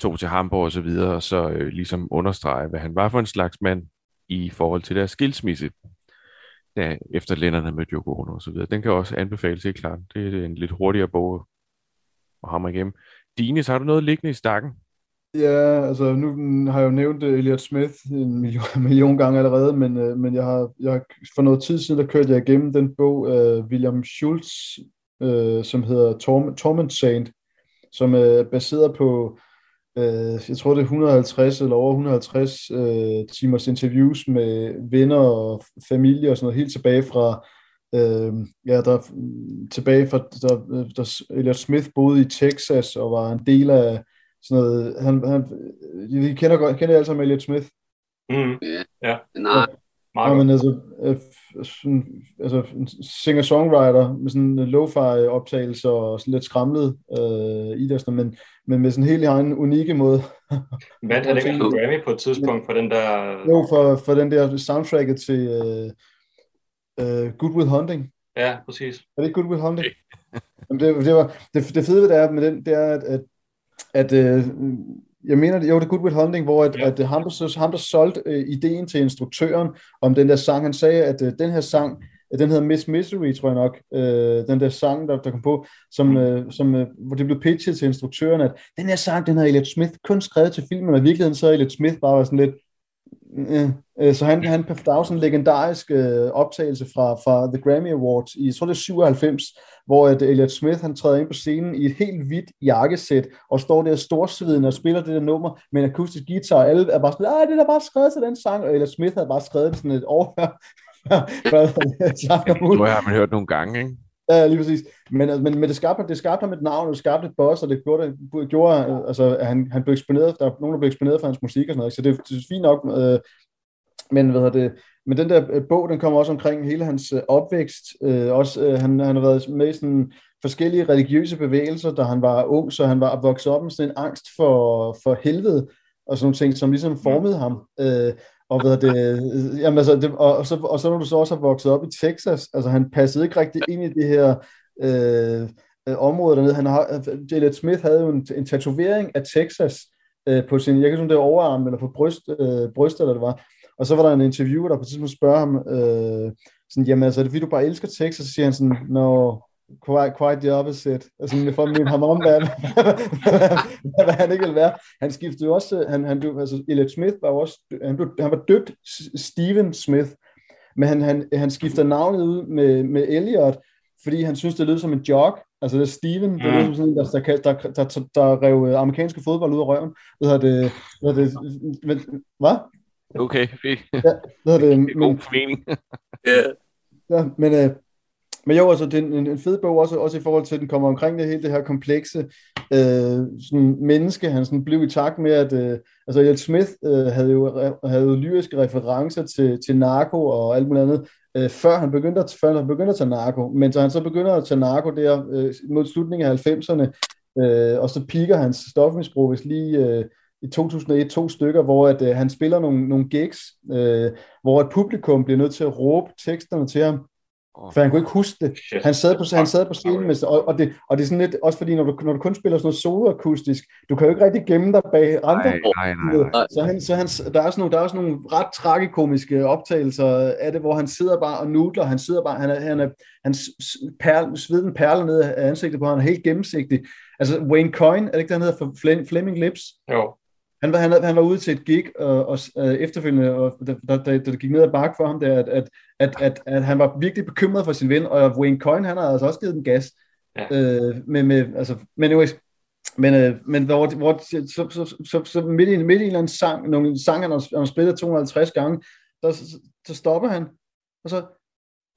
Speaker 3: tog til Hamburg og så videre, og så øh, ligesom understrege, hvad han var for en slags mand i forhold til deres skilsmisse, da, efter lænderne med Yoko Ono og så videre. Den kan også anbefales helt klart. Det er en lidt hurtigere bog at hamre igennem. Dines, har du noget liggende i stakken?
Speaker 2: Ja, altså nu har jeg jo nævnt øh, Elliot Smith en million, (laughs) million gange allerede, men, øh, men jeg har, jeg har, for noget tid siden, der kørte jeg igennem den bog af uh, William Schultz, øh, som hedder Torment, Torment Saint, som er baseret på, øh, jeg tror det er 150 eller over 150 øh, timers interviews med venner og familie og sådan noget, helt tilbage fra øh, ja, der tilbage fra, der, der Elliot Smith boede i Texas og var en del af sådan noget, han, han, vi kender, godt, kender alle sammen Elliot Smith.
Speaker 4: Mm.
Speaker 5: Ja.
Speaker 4: ja.
Speaker 5: Nej.
Speaker 2: Ja, men altså, øh, sådan, altså singer-songwriter med sådan en lo-fi optagelse og sådan lidt skramlet øh, i det, men, men med sådan en helt egen unikke måde.
Speaker 4: Vandt han ikke en Grammy på et tidspunkt for den der...
Speaker 2: Jo, for, for den der soundtracket til øh, øh, Good Will Hunting.
Speaker 4: Ja, præcis.
Speaker 2: Er det Good Will Hunting? Jamen, det, det, var, det, det fede ved det er, med den, det er, at, at, at øh, jeg mener, jo, det er Good Will Hunting, hvor at, ja. at, at ham, der, ham, der solgte øh, ideen til instruktøren om den der sang, han sagde, at øh, den her sang, den hedder Miss Misery, tror jeg nok, øh, den der sang, der, der kom på, som, mm. øh, som, øh, hvor det blev pitchet til instruktøren, at den her sang, den har Elliot Smith kun skrevet til filmen, og i virkeligheden så Elliot Smith bare sådan lidt, Ja, så han, han, der er sådan en legendarisk øh, optagelse fra, fra The Grammy Awards i, jeg tror det er 97, hvor at Elliot Smith han træder ind på scenen i et helt hvidt jakkesæt, og står der storsviden og spiller det der nummer med en akustisk guitar, og alle er bare sådan, det er bare skrevet til den sang, og Elliot Smith havde bare skrevet det sådan et år før, før
Speaker 3: har man hørt nogle gange, ikke?
Speaker 2: Ja, lige præcis. Men, men, men det, skabte, det skabte ham et navn, og det skabte et boss, og det gjorde, det gjorde altså, at han, han blev eksponeret, der er nogen, der blev eksponeret for hans musik og sådan noget, så det, det er fint nok, øh, men hvad det, men den der bog, den kommer også omkring hele hans øh, opvækst. Øh, også, øh, han, han har været med i sådan forskellige religiøse bevægelser, da han var ung, så han var vokset op med sådan en angst for, for helvede, og sådan nogle ting, som ligesom formede ham. Øh, og, hvad det, jamen altså, det, og, så, og så når du så også har vokset op i Texas, altså han passede ikke rigtig ind i det her øh, øh område dernede. Han har, Jared Smith havde jo en, en tatovering af Texas øh, på sin, jeg kan sige, det overarm eller på bryst, øh, bryst eller det var, og så var der en interviewer, der på et tidspunkt spørger ham, øh, sådan, jamen altså, er det fordi, du bare elsker Texas? Så siger han sådan, når quite, quite the opposite. Altså, for at minde ham om, hvad, hvad, hvad, han ikke vil være. Han skiftede jo også, han, han blev, altså, Elliot Smith var også, han, blev, han var døbt Steven Smith, men han, han, han skiftede navnet ud med, med Elliot, fordi han synes, det lød som en jog. Altså det er Steven, mm. det er sådan en, der, der, der, der, der, der rev amerikanske fodbold ud af røven. Hvad hedder det? Hvad? Det, hvad?
Speaker 3: Okay, fint.
Speaker 2: Ja, det er det.
Speaker 3: Men, god mening.
Speaker 5: ja.
Speaker 2: ja, men, øh, men jo, altså, det er en, en fed bog også, også i forhold til, at den kommer omkring det hele det her komplekse øh, sådan menneske. Han sådan blev i takt med, at øh, altså, Elliot Smith øh, havde, jo, havde jo lyriske referencer til, til narko og alt muligt andet, øh, før, han begyndte at, før han begyndte at tage narko. Men så han så begynder at tage narko der øh, mod slutningen af 90'erne, øh, og så piker hans stofmisbrug, hvis lige... Øh, i 2001 to stykker, hvor at, øh, han spiller nogle, nogle gigs, øh, hvor et publikum bliver nødt til at råbe teksterne til ham, for han kunne ikke huske det. Han sad på, han sad på scenen, med, og, og, det, og det er sådan lidt, også fordi når du, når du kun spiller sådan noget soloakustisk, du kan jo ikke rigtig gemme dig bag andre.
Speaker 3: Nej, nej, nej, nej.
Speaker 2: Så, han, så han, der, er sådan nogle, der er også nogle ret tragikomiske optagelser af det, hvor han sidder bare og nudler, han sidder bare, han er, han er, hans perle, sveden perler ned af ansigtet på ham, han er helt gennemsigtig. Altså Wayne Coyne, er det ikke det, han hedder, Fleming Lips?
Speaker 4: Jo.
Speaker 2: Han var, han, han var ude til et gig, og, og uh, efterfølgende, og da, da, da, det gik ned ad bakke for ham, der, at, at, at, at, at han var virkelig bekymret for sin ven, og Wayne Coyne, han har altså også givet den gas. Ja. Uh, med, med, altså, men anyways, men, uh, men hvor, hvor så, så, så, så, så midt, i, midt i en eller anden sang, nogle sang, han har, han har spillet 250 gange, så, så, så stopper han, og så,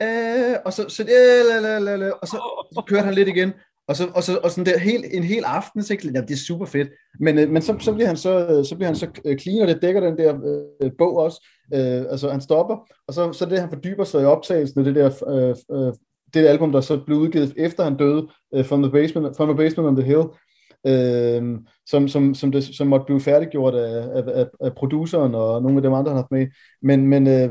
Speaker 2: øh, og så, så, øh, og så, så kørte han lidt igen, og så, og så og sådan der helt, en hel aften, så ja, det er super fedt. Men, øh, men så, så, bliver han så, øh, så bliver han så øh, clean, og det dækker den der øh, bog også. Øh, altså han stopper, og så, så det, han fordyber sig i optagelsen af det der, øh, øh, det der album, der så blev udgivet efter han døde, øh, From, the Basement, From the Basement on the Hill, øh, som, som, som, det, som måtte blive færdiggjort af, af, af, af produceren og nogle af dem andre, han har haft med. Men, men, øh,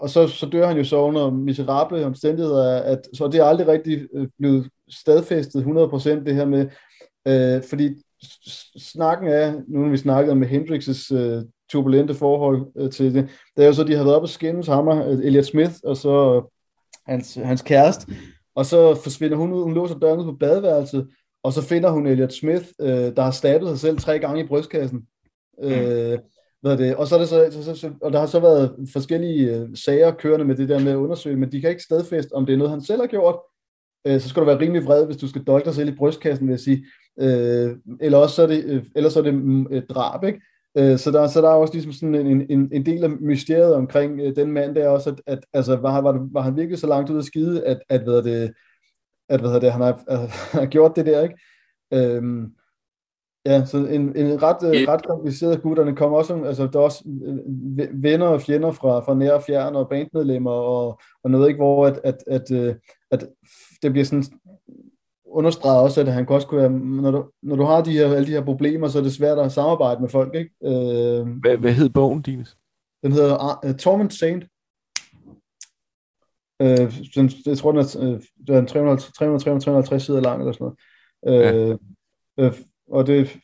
Speaker 2: og så, så dør han jo så under miserable omstændigheder, at, så det er aldrig rigtig øh, blevet stadfæstet 100% det her med, øh, fordi snakken er, nu når vi snakkede med Hendrix' øh, turbulente forhold øh, til det, det er jo så, de har været oppe og skændes hammer, øh, Elliot Smith, og så hans, hans kæreste, og så forsvinder hun ud, hun låser døren ud på badeværelset, og så finder hun Elliot Smith, øh, der har stabet sig selv tre gange i brystkassen. Øh, hvad det? Og, så er det så, så, så, og der har så været forskellige øh, sager kørende med det der med at undersøge, men de kan ikke stadfæste, om det er noget, han selv har gjort, øh, så skal du være rimelig vred, hvis du skal dolke dig selv i brystkassen, vil jeg sige. Øh, eller også så er det, øh, eller så er det øh, drab, ikke? Øh, så, der, så der er også ligesom sådan en, en, en del af mysteriet omkring øh, den mand, der også, at, at altså, var, var, var han virkelig så langt ud af skide, at, at, hvad det, at hvad det, han har, (laughs) har gjort det der, ikke? Øhm, ja, så en, en ret, yeah. ret kompliceret gut, og den kommer også, altså, der er også venner og fjender fra, fra nær og fjern, og bandmedlemmer, og, og noget, ikke, hvor at, at, at, at, at det bliver sådan understreger også, at han også kunne være, når du, når du har de her, alle de her problemer, så er det svært at samarbejde med folk, ikke? Øh,
Speaker 3: hvad, hvad hed bogen, Dines?
Speaker 2: Den hedder uh, Torment Saint. Øh, den, jeg tror, den er, uh, den er 300, 300, 350 sider lang, eller sådan noget. Øh, ja. øh, og det,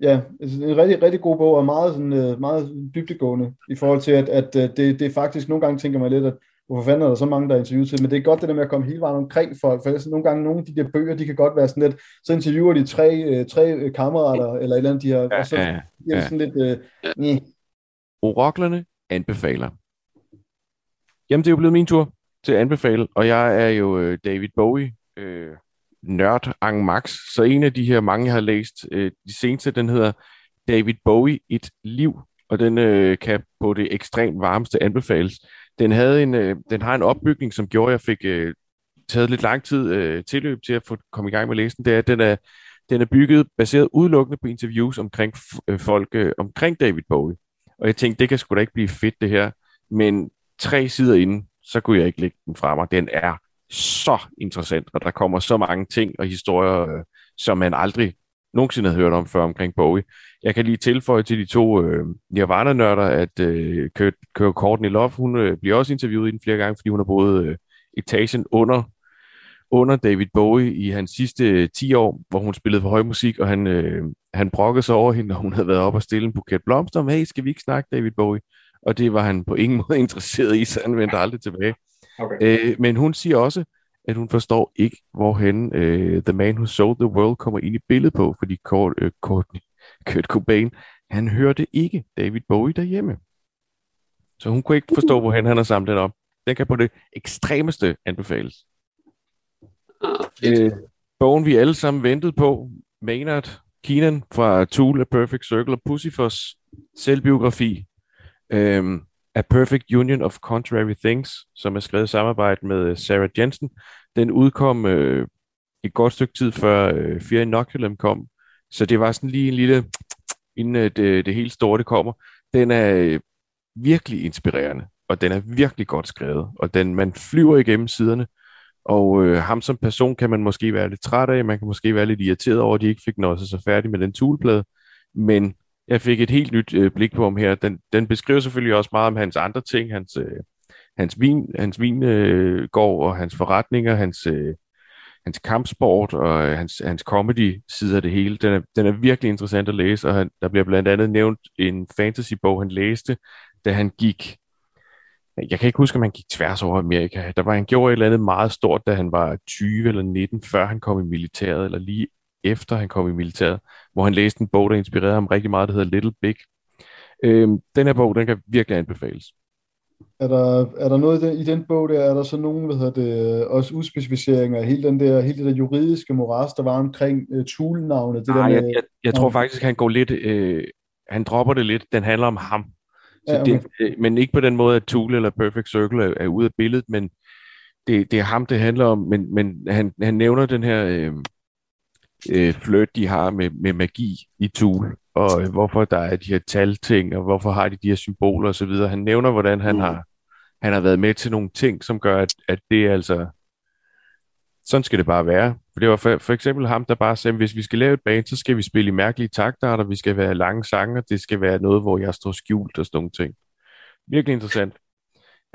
Speaker 2: ja, en rigtig, rigtig god bog, og meget, sådan, meget dybdegående, i forhold til, at, at det, det er faktisk, nogle gange tænker man lidt, at hvorfor fanden er der så mange, der er interviewet til, men det er godt det der med at komme hele vejen omkring folk, for nogle gange, nogle af de der bøger, de kan godt være sådan lidt, så interviewer de tre, øh, tre øh, kammerater, eller et eller andet, de har, ja, og så ja, ja. sådan lidt, øh,
Speaker 3: ja. Oroklerne anbefaler. Jamen, det er jo blevet min tur til at anbefale, og jeg er jo øh, David Bowie, øh, nørd ang max, så en af de her mange, jeg har læst, øh, de seneste, den hedder David Bowie, et liv, og den øh, kan på det ekstremt varmeste anbefales. Den, havde en, øh, den har en opbygning, som gjorde, at jeg fik øh, taget lidt lang tid øh, tilløb til at få komme i gang med at læse den. Det er, at den er, den er bygget baseret udelukkende på interviews omkring øh, folk øh, omkring David Bowie. Og jeg tænkte, det kan sgu da ikke blive fedt det her. Men tre sider inden, så kunne jeg ikke lægge den fra mig. Den er så interessant, og der kommer så mange ting og historier, øh, som man aldrig nogensinde havde hørt om før omkring Bowie. Jeg kan lige tilføje til de to øh, Nirvana-nørder, at øh, Kurt, Kurt Courtney Love, hun øh, bliver også interviewet i den flere gange, fordi hun har boet øh, etagen under, under David Bowie i hans sidste øh, 10 år, hvor hun spillede for høj musik, og han, øh, han brokkede sig over hende, når hun havde været op og stille en buket blomster om, hey, skal vi ikke snakke David Bowie? Og det var han på ingen (laughs) måde interesseret i, så han vendte aldrig tilbage. Okay. Øh, men hun siger også, at hun forstår ikke, hvorhen uh, The Man Who Sold the World kommer ind i billedet på, fordi Kurt, uh, Courtney, (laughs) Kurt Cobain, han hørte ikke David Bowie derhjemme. Så hun kunne ikke forstå, hvor han har samlet den op. Den kan på det ekstremeste anbefales. uh, bogen, vi alle sammen ventede på, Maynard Keenan fra Tool, A Perfect Circle og Pussyfoss selvbiografi. Um, A Perfect Union of Contrary Things, som er skrevet i samarbejde med øh, Sarah Jensen. Den udkom øh, et godt stykke tid før øh, Fear Inoculum kom, så det var sådan lige en lille, inden øh, det, det helt store det kommer. Den er øh, virkelig inspirerende, og den er virkelig godt skrevet, og den, man flyver igennem siderne, og øh, ham som person kan man måske være lidt træt af, man kan måske være lidt irriteret over, at de ikke fik noget så færdig med den toolplade, men jeg fik et helt nyt øh, blik på ham her. Den, den beskriver selvfølgelig også meget om hans andre ting, hans, øh, hans vin, hans vingård øh, og hans forretninger, hans, øh, hans kampsport og øh, hans, hans comedy-side af det hele. Den er, den er virkelig interessant at læse, og han, der bliver blandt andet nævnt en fantasybog, han læste, da han gik jeg kan ikke huske, om han gik tværs over Amerika. Der var han gjorde et eller andet meget stort, da han var 20 eller 19, før han kom i militæret, eller lige efter han kom i militæret, hvor han læste en bog, der inspirerede ham rigtig meget, der hedder Little Big. Øhm, den her bog, den kan virkelig anbefales.
Speaker 2: Er der, er der noget i den, i den bog der, er der så nogen, hvad hedder det, også udspecificeringer af hele, den der, hele det der juridiske moras, der var omkring uh, tool-navnet?
Speaker 3: Det Nej, der med, jeg, jeg, jeg tror faktisk, han går lidt, øh, han dropper det lidt, den handler om ham. Så ja, okay. det, øh, men ikke på den måde, at Tool eller Perfect Circle er, er ude af billedet, men det, det er ham, det handler om, men, men han, han nævner den her øh, øh, flirt, de har med, med magi i Tool, og øh, hvorfor der er de her talting, og hvorfor har de de her symboler osv. Han nævner, hvordan han mm. har han har været med til nogle ting, som gør, at, at det er altså, sådan skal det bare være. For det var for, for eksempel ham, der bare sagde, hvis vi skal lave et band, så skal vi spille i mærkelige taktarter, vi skal være lange sange, det skal være noget, hvor jeg står skjult og sådan nogle ting. Virkelig interessant.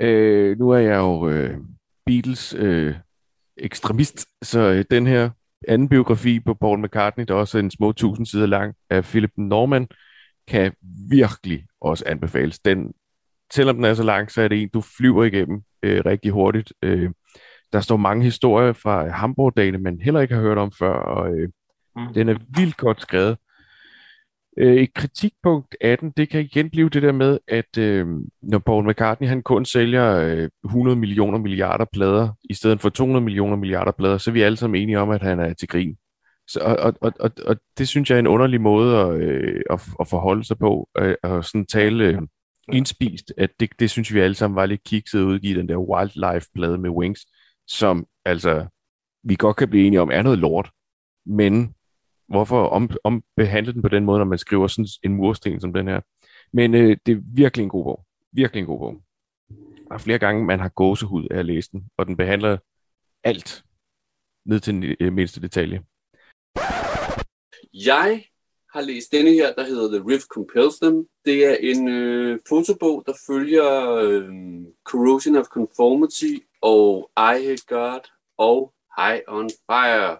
Speaker 3: Øh, nu er jeg jo øh, Beatles øh, ekstremist, så øh, den her anden biografi på Paul McCartney, der også er en små tusind sider lang, af Philip Norman, kan virkelig også anbefales. Den, selvom den er så lang, så er det en, du flyver igennem øh, rigtig hurtigt. Øh, der står mange historier fra Hamburg-dagene, man heller ikke har hørt om før, og øh, mm. den er vildt godt skrevet. Øh, et kritikpunkt 18, det kan igen blive det der med, at øh, når Paul McCartney han kun sælger øh, 100 millioner milliarder plader, i stedet for 200 millioner milliarder plader, så er vi alle sammen enige om, at han er til grin. Så, og, og, og, og det synes jeg er en underlig måde at, øh, at, at forholde sig på, øh, og sådan tale øh, indspist, at det, det synes vi alle sammen var lidt kikset ud i den der Wildlife-plade med Wings, som altså vi godt kan blive enige om er noget lort, men hvorfor om, om behandle den på den måde, når man skriver sådan en mursten som den her. Men øh, det er virkelig en god bog. Virkelig en god bog. Der er flere gange, man har gåsehud af at læse den, og den behandler alt ned til den øh, mindste detalje.
Speaker 5: Jeg har læst denne her, der hedder The Rift Compels Them. Det er en øh, fotobog, der følger øh, Corrosion of Conformity og I Hate God og High on Fire.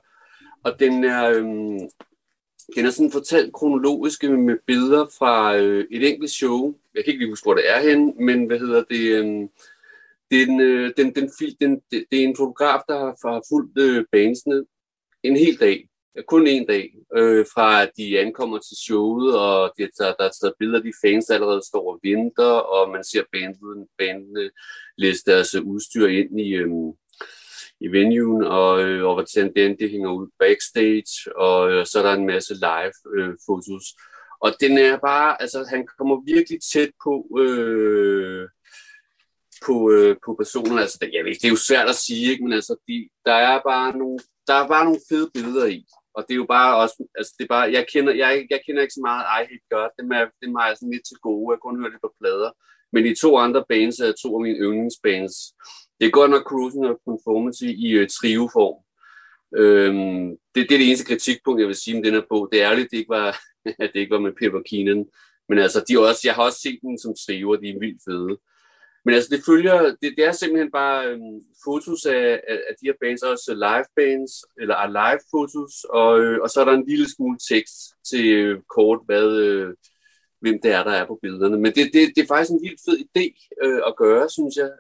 Speaker 5: Og den er, øh, den er sådan fortalt kronologisk med billeder fra øh, et enkelt show. Jeg kan ikke lige huske, hvor det er henne, men hvad hedder det? Øh, den, øh, den, den, den, det, det er en fotograf, der har, har fulgt øh, bandsene en hel dag kun en dag, øh, fra at de ankommer til showet, og de, der, der er taget billeder af de fans, der allerede står og venter, og man ser bandet, bandene læse deres udstyr ind i, øh, i venuen, og, øh, og hvordan den, det hænger ud backstage, og øh, så er der en masse live-fotos. Øh, og den er bare, altså han kommer virkelig tæt på, øh, på, øh, på personen. Altså, det, jeg ved, det er jo svært at sige, ikke? men altså, de, der, er bare nogle, der er bare nogle fede billeder i. Og det er jo bare også, altså det er bare, jeg kender, jeg, jeg kender ikke så meget I Hate God, det, er, det er jeg sådan lidt til gode, jeg kun hørt det på plader. Men de to andre bands er to af mine yndlingsbands. Det er godt nok Cruising og Conformity i øh, trio-form. Øhm, det, det, er det eneste kritikpunkt, jeg vil sige om den her bog. Det er ærligt, det ikke var, (laughs) at det ikke var med Pepper Keenan. Men altså, de også, jeg har også set den som trio, og de er vildt fede. Men altså, det følger, det, det er simpelthen bare øhm, fotos af, af, af de her bands, også live bands, eller live fotos, og, øh, og så er der en lille smule tekst til øh, kort, hvad, øh, hvem det er, der er på billederne. Men det, det, det er faktisk en vildt fed idé øh, at gøre, synes jeg.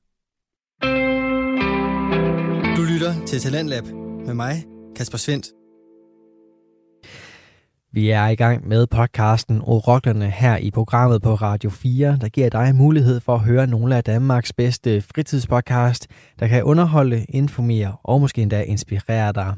Speaker 1: Du lytter til Talentlab med mig, Kasper Svendt. Vi er i gang med podcasten Oroklerne her i programmet på Radio 4, der giver dig mulighed for at høre nogle af Danmarks bedste fritidspodcast, der kan underholde, informere og måske endda inspirere dig.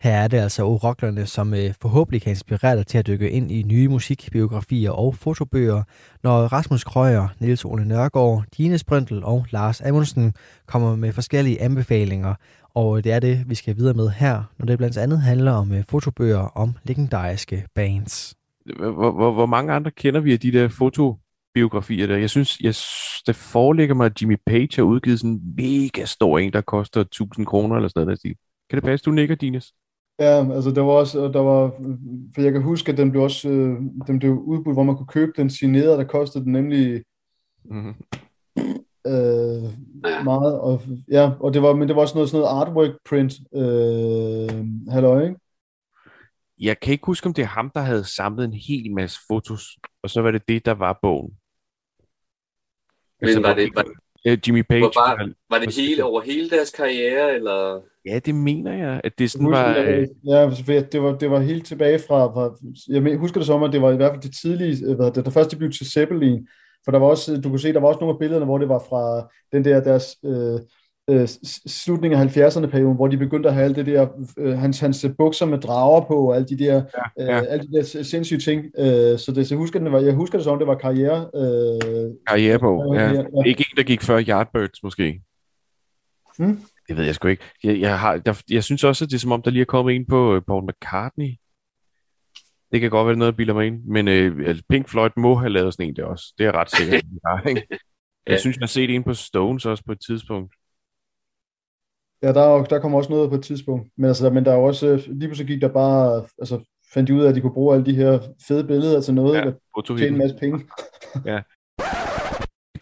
Speaker 1: Her er det altså Oroklerne, som øh, forhåbentlig kan inspirere dig til at dykke ind i nye musikbiografier og fotobøger, når Rasmus Krøyer, Niels Ole Nørgaard, Dine Sprøntel og Lars Amundsen kommer med forskellige anbefalinger og øh, det er det, vi skal videre med her, når det blandt andet handler om øh, fotobøger om legendariske bands.
Speaker 3: Hvor, hvor, hvor mange andre kender vi af de der fotobiografier der? Jeg synes, jeg, det foreligger mig, at Jimmy Page har udgivet sådan en mega stor en, der koster 1000 kroner eller sådan noget. Kan det passe, du nikker, Dines?
Speaker 2: Ja, altså der var også, der var, for jeg kan huske, at den blev også, øh, den blev udbudt, hvor man kunne købe den signeret, der kostede den nemlig mm-hmm øh, meget. Og, ja, og det var, men det var også noget, sådan noget artwork print. Øh, halløj, ikke?
Speaker 3: Jeg kan ikke huske, om det er ham, der havde samlet en hel masse fotos, og så var det det, der var bogen.
Speaker 5: Men altså, var det, var,
Speaker 3: uh, Jimmy Page.
Speaker 5: Var, var, var det hele, over hele deres karriere, eller?
Speaker 3: Ja, det mener jeg, at det sådan husker, var...
Speaker 2: Øh... Ja, det var, det var helt tilbage fra, fra, jeg husker det som, at det var i hvert fald det tidlige, hvad det, der første blev til Zeppelin, for der var også, du kunne se, der var også nogle af billederne, hvor det var fra den der deres øh, øh, slutning af 70'erne perioden, hvor de begyndte at have alt det der, øh, hans, hans bukser med drager på, og alle de der, ja, ja. Øh, alle de der sindssyge ting. Øh, så det, så jeg husker, det var, jeg husker det som, det var karriere. Øh,
Speaker 3: karriere på, ja. ja. Ikke en, der gik før Yardbirds, måske. Hmm? Det ved jeg sgu ikke. Jeg, jeg, har, jeg, jeg synes også, at det er som om, der lige er kommet en på øh, Paul McCartney, det kan godt være noget, jeg bilder mig ind, men øh, altså, Pink Floyd må have lavet sådan en der også. Det er ret sikkert. ikke? (laughs) Jeg ja. synes, jeg har set en på Stones også på et tidspunkt.
Speaker 2: Ja, der, der kommer også noget på et tidspunkt. Men, altså, men der er også, lige pludselig gik der bare, altså fandt de ud af, at de kunne bruge alle de her fede billeder til noget, ja, der tjene en masse penge. (laughs)
Speaker 3: ja.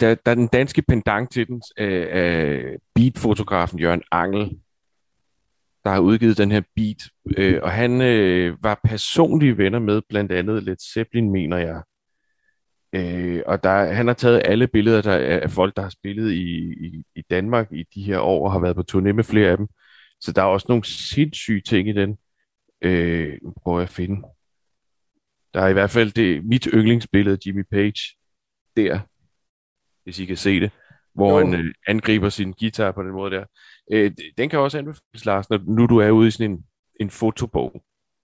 Speaker 3: Der, der er den danske pendant til den, øh, øh, beatfotografen Jørgen Angel, der har udgivet den her beat, øh, og han øh, var personlige venner med blandt andet Led Zeppelin, mener jeg. Øh, og der, han har taget alle billeder der, af folk, der har spillet i, i, i Danmark i de her år, og har været på turné med flere af dem. Så der er også nogle sindssyge ting i den. Øh, nu prøver jeg at finde. Der er i hvert fald det, mit yndlingsbillede, Jimmy Page, der, hvis I kan se det, hvor jo. han øh, angriber sin guitar på den måde der. Øh, den kan også anbefales, Lars, når nu du er ude i sådan en, en fotobog.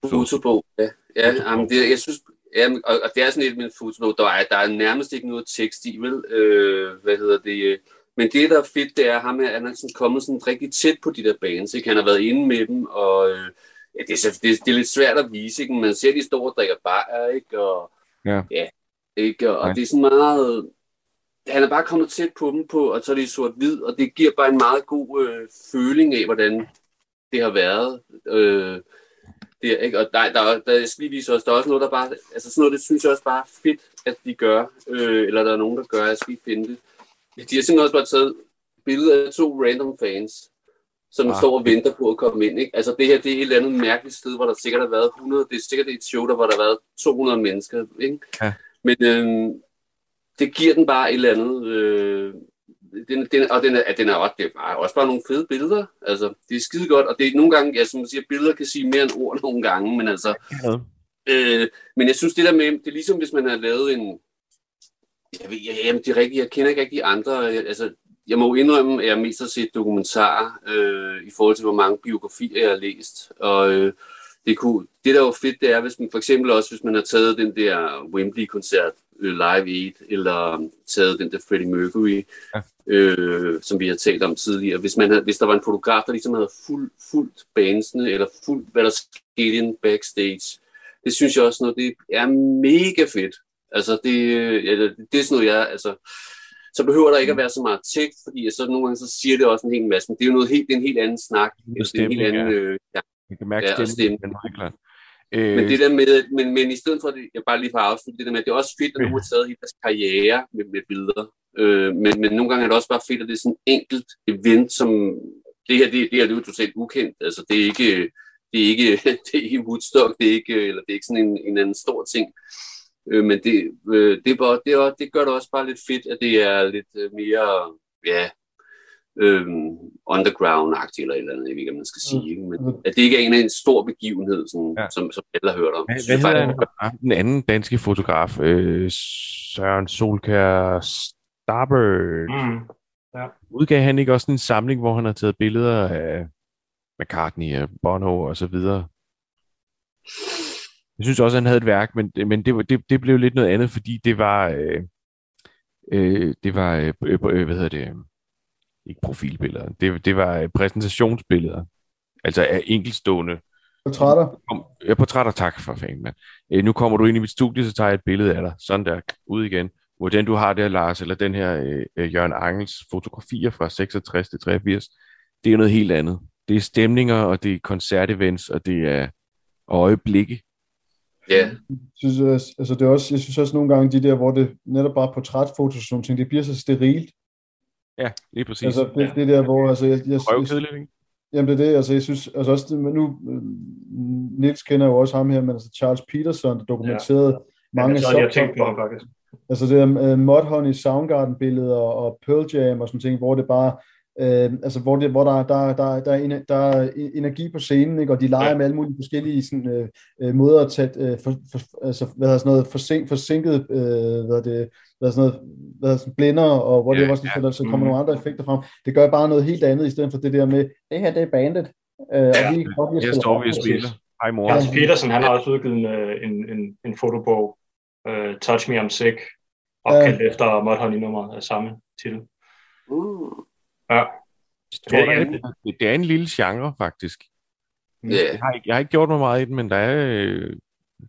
Speaker 5: Fotobog, ja. ja jamen, det, jeg synes, ja, og, og, det er sådan lidt med en fotobog, der er, der er nærmest ikke noget tekst i, vel? Øh, hvad hedder det? Men det, der er fedt, det er, at ham er, han er sådan kommet sådan rigtig tæt på de der bands, ikke? Han har været inde med dem, og øh, ja, det, er, det, det, er lidt svært at vise, ikke? Man ser, de står og drikker bajer, ikke? Og,
Speaker 3: ja.
Speaker 5: ja ikke? Og, og det er sådan meget... Han er bare kommet tæt på dem, på, og så er det sort-hvid, og det giver bare en meget god øh, føling af, hvordan det har været. Øh, det, ikke? Og der, der, der, jeg skal lige vise også, der er også noget, der bare, altså sådan noget, det synes jeg også bare er fedt, at de gør, øh, eller der er nogen, der gør, jeg skal lige finde det. De har simpelthen også bare taget billeder af to random fans, som ah. står og venter på at komme ind. Ikke? Altså det her, det er et eller andet mærkeligt sted, hvor der sikkert har været 100, det er sikkert et show, der hvor der har været 200 mennesker. Ikke? Ja. Men øh, det giver den bare et eller andet, øh, den, den, og den er, den er, også, det er også bare nogle fede billeder. Altså, det er skide godt, og det er nogle gange, ja, som man siger, billeder kan sige mere end ord nogle gange, men altså, ja. øh, men jeg synes det der med, det er ligesom hvis man har lavet en, jeg ved, jeg, jamen, det er rigtigt, jeg kender ikke rigtig andre, jeg, altså, jeg må indrømme, at jeg mest har set dokumentarer øh, i forhold til, hvor mange biografier jeg har læst, og øh, det, kunne, det der er jo fedt, det er, hvis man for eksempel også, hvis man har taget den der Wembley-koncert øh, Live 8, eller taget den der Freddie Mercury, ja. Øh, som vi har talt om tidligere. Hvis, man havde, hvis der var en fotograf, der ligesom havde fuld, fuldt bandsene, eller fuldt, hvad der skete ind backstage, det synes jeg også noget, det er mega fedt. Altså, det, ja, det er sådan noget, jeg, altså, så behøver der ikke at være så meget tekst, fordi så nogle gange så siger det også en hel masse, men det er jo noget helt, det er en helt anden snak.
Speaker 3: Det er, en helt anden, ja. Øh, ja. Man kan mærke ja, men
Speaker 5: meget klart. Øh... Men det der med, men, men i stedet for det, jeg bare lige får afslutte det der med, det er også fedt, at du har taget hele deres karriere med, med billeder. Øh, men, men nogle gange er det også bare fedt, at det er sådan en enkelt event, som det her, det, det her det er jo totalt ukendt. Altså det er ikke, det er ikke, det er ikke Woodstock, det er ikke, eller det er ikke sådan en, en anden stor ting. Øh, men det, øh, det, er bare, det, er, det gør det også bare lidt fedt, at det er lidt øh, mere, ja, øhm, underground-agtigt eller et eller andet, jeg ved ikke, man skal mm. sige. Mm. Men at det ikke er en, en stor begivenhed, sådan, ja. som, som alle har hørt om. Hvad,
Speaker 3: hvad hedder den anden danske fotograf? Øh, Søren Solkær Starbird. Mm. Ja. Udgav han ikke også en samling, hvor han har taget billeder af McCartney og Bono og så videre? Jeg synes også, han havde et værk, men, men det, det, det blev lidt noget andet, fordi det var... Øh, øh, det var, øh, øh, hvad hedder det, ikke profilbilleder, det, det var præsentationsbilleder, altså af enkeltstående
Speaker 2: Portrætter?
Speaker 3: Ja, portrætter, tak for fanden, mand. Øh, nu kommer du ind i mit studie, så tager jeg et billede af dig. Sådan der, ud igen. Hvordan du har det her, Lars, eller den her øh, øh Jørgen Angels fotografier fra 66 til 83, det er noget helt andet. Det er stemninger, og det er koncertevents, og det er øjeblikke.
Speaker 5: Ja. Yeah.
Speaker 2: Jeg synes, altså, det er også, jeg synes også nogle gange, de der, hvor det netop bare portrætfoto, sådan ting, det bliver så sterilt.
Speaker 3: Ja, lige præcis.
Speaker 2: Altså det, det der, hvor altså, jeg, jeg,
Speaker 3: jeg,
Speaker 2: Jamen det er det, altså jeg synes, altså også, nu, Nils kender jo også ham her, men altså Charles Peterson, der dokumenterede ja. mange
Speaker 4: ja, jeg tænkt på ham faktisk.
Speaker 2: Altså det der uh, Mudhoney Soundgarden-billeder og Pearl Jam og sådan ting, hvor det bare, uh, altså hvor, det, hvor der, der, der, der, er, der er energi på scenen, ikke? og de leger ja. med alle mulige forskellige sådan, uh, måder at tage, uh, for, for, altså, hvad hedder sådan noget, forsink, forsinket, uh, hvad det, hvad sådan noget, hvad sådan blænder, og hvor det også, ja. så kommer mm. nogle andre effekter frem. Det gør bare noget helt andet, i stedet for det der med, det her, det er bandet.
Speaker 3: Øh, ja, og vi, og vi her står vi og spiller. Hej mor.
Speaker 4: Hans Petersen, han har også udgivet en, øh, en, en, en fotobog, uh, Touch Me I'm Sick, opkaldt uh, efter Mudhoney-nummeret af samme titel. Uh. Ja.
Speaker 3: Tror, det, er, det, det er en lille genre, faktisk. Yeah. Jeg, har ikke, jeg har ikke gjort mig meget i den, men der er, øh,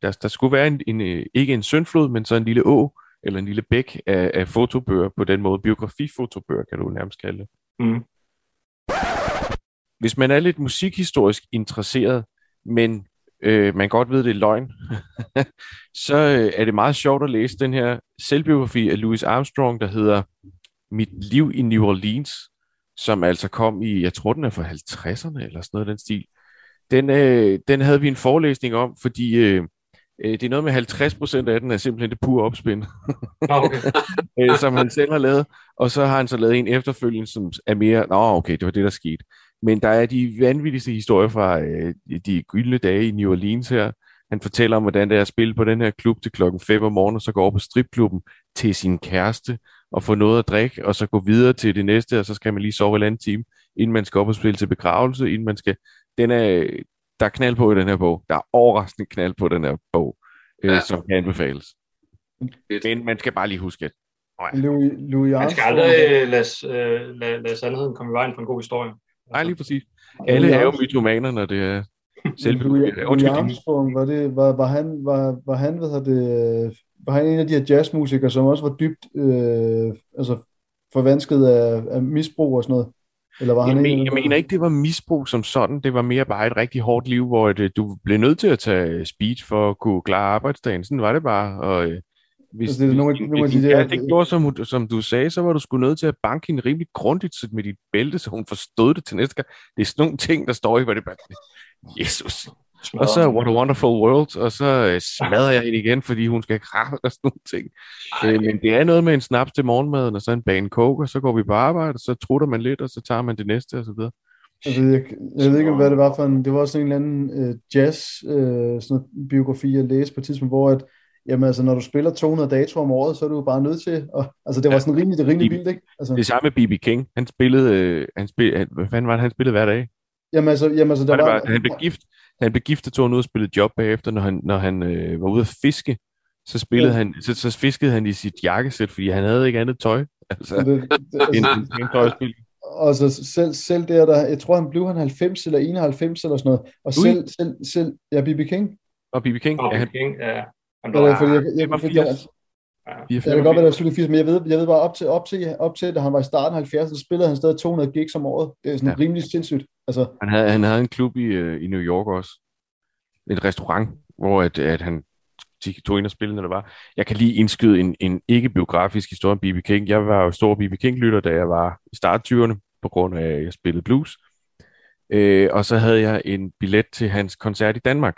Speaker 3: der, der skulle være en, en, ikke en søndflod, men så en lille å, eller en lille bæk af, af fotobøger på den måde. Biografifotobøger kan du nærmest kalde det. Mm. Hvis man er lidt musikhistorisk interesseret, men øh, man godt ved, det er løgn, (laughs) så øh, er det meget sjovt at læse den her selvbiografi af Louis Armstrong, der hedder Mit liv i New Orleans, som altså kom i, jeg tror den er fra 50'erne eller sådan noget den stil. Den, øh, den havde vi en forelæsning om, fordi øh, Øh, det er noget med 50% af den er simpelthen det pure opspind, okay. (laughs) Øh, som han selv har lavet. Og så har han så lavet en efterfølgende, som er mere, nå okay, det var det, der skete. Men der er de vanvittigste historier fra øh, de gyldne dage i New Orleans her. Han fortæller om, hvordan det er at spille på den her klub til klokken 5 om morgenen, og så gå over på stripklubben til sin kæreste og få noget at drikke, og så gå videre til det næste, og så skal man lige sove en anden time, inden man skal op og spille til begravelse, inden man skal... Den er, der er knald på i den her bog. Der er overraskende knald på den her bog, øh, ja. som kan anbefales. Men man skal bare lige huske, at
Speaker 2: Louis, Louis
Speaker 4: Man skal aldrig uh, lade, uh, lade, lade sandheden komme i vejen for en god historie.
Speaker 3: Nej, lige præcis. Alle er jo mytomaner, når det er
Speaker 2: selve... Louis, Louis Armstrong, var, det, var, var han, var, var han, hvad det, var han en af de her jazzmusikere, som også var dybt øh, altså forvansket af, af misbrug og sådan noget?
Speaker 3: Eller var jeg, han men, jeg mener ikke, det var misbrug som sådan. Det var mere bare et rigtig hårdt liv, hvor det, du blev nødt til at tage speech for at kunne klare arbejdsdagen. Sådan var det bare. Og, øh, hvis, altså, det er nogle, hvis, hvis, ja, det gjorde, som, som du sagde, så var du sgu nødt til at banke hende rimelig grundigt med dit bælte, så hun forstod det til næste gang. Det er sådan nogle ting, der står i, hvad det bare... Jesus. Og så What a Wonderful World, og så øh, smadrer jeg hende igen, fordi hun skal kraft og sådan nogle ting. Øh, men det er noget med en snaps til morgenmaden, og så en bane coke, og så går vi på arbejde, og så trutter man lidt, og så tager man det næste, og så videre.
Speaker 2: Altså, jeg, jeg ved ikke, hvad det var for en, det var også en eller anden uh, jazz uh, sådan biografi, jeg læste på et tidspunkt, hvor at, jamen altså, når du spiller 200 datoer om året, så er du bare nødt til, og, altså det var sådan rimelig, det rimelig vildt, ikke? Altså.
Speaker 3: Det samme med B.B. King, han spillede, øh, han spillede, hvad fanden var det, han spillede hver dag?
Speaker 2: Jamen altså, jamen altså der
Speaker 3: var, var, han blev gift, han blev gift og tog ud og spillede job bagefter, når han, når han øh, var ude at fiske, så, spillede ja. han, så, så fiskede han i sit jakkesæt, fordi han havde ikke andet tøj. Altså, det, det, en, en, en tøjspil.
Speaker 2: Og så selv, selv der, der, jeg tror han blev han 90 eller 91 eller sådan noget, og Ui. selv, selv, selv, ja, B.B. King.
Speaker 3: Og B.B. King,
Speaker 4: og ja, han, King, ja.
Speaker 2: Han ja, fordi jeg, jeg, jeg, jeg, jeg, Ja, det kan godt være, det er 80, men jeg ved, jeg ved bare, op til, op til, op til, da han var i starten af 70, så spillede han stadig 200 gigs om året. Det er sådan ja. rimelig sindssygt. Altså.
Speaker 3: Han, havde, han havde en klub i, øh, i New York også. Et restaurant, hvor at, at han tog ind og spillede, når det var. Jeg kan lige indskyde en, en ikke-biografisk historie om B.B. King. Jeg var jo stor B.B. King-lytter, da jeg var i start 20'erne, på grund af, at jeg spillede blues. Øh, og så havde jeg en billet til hans koncert i Danmark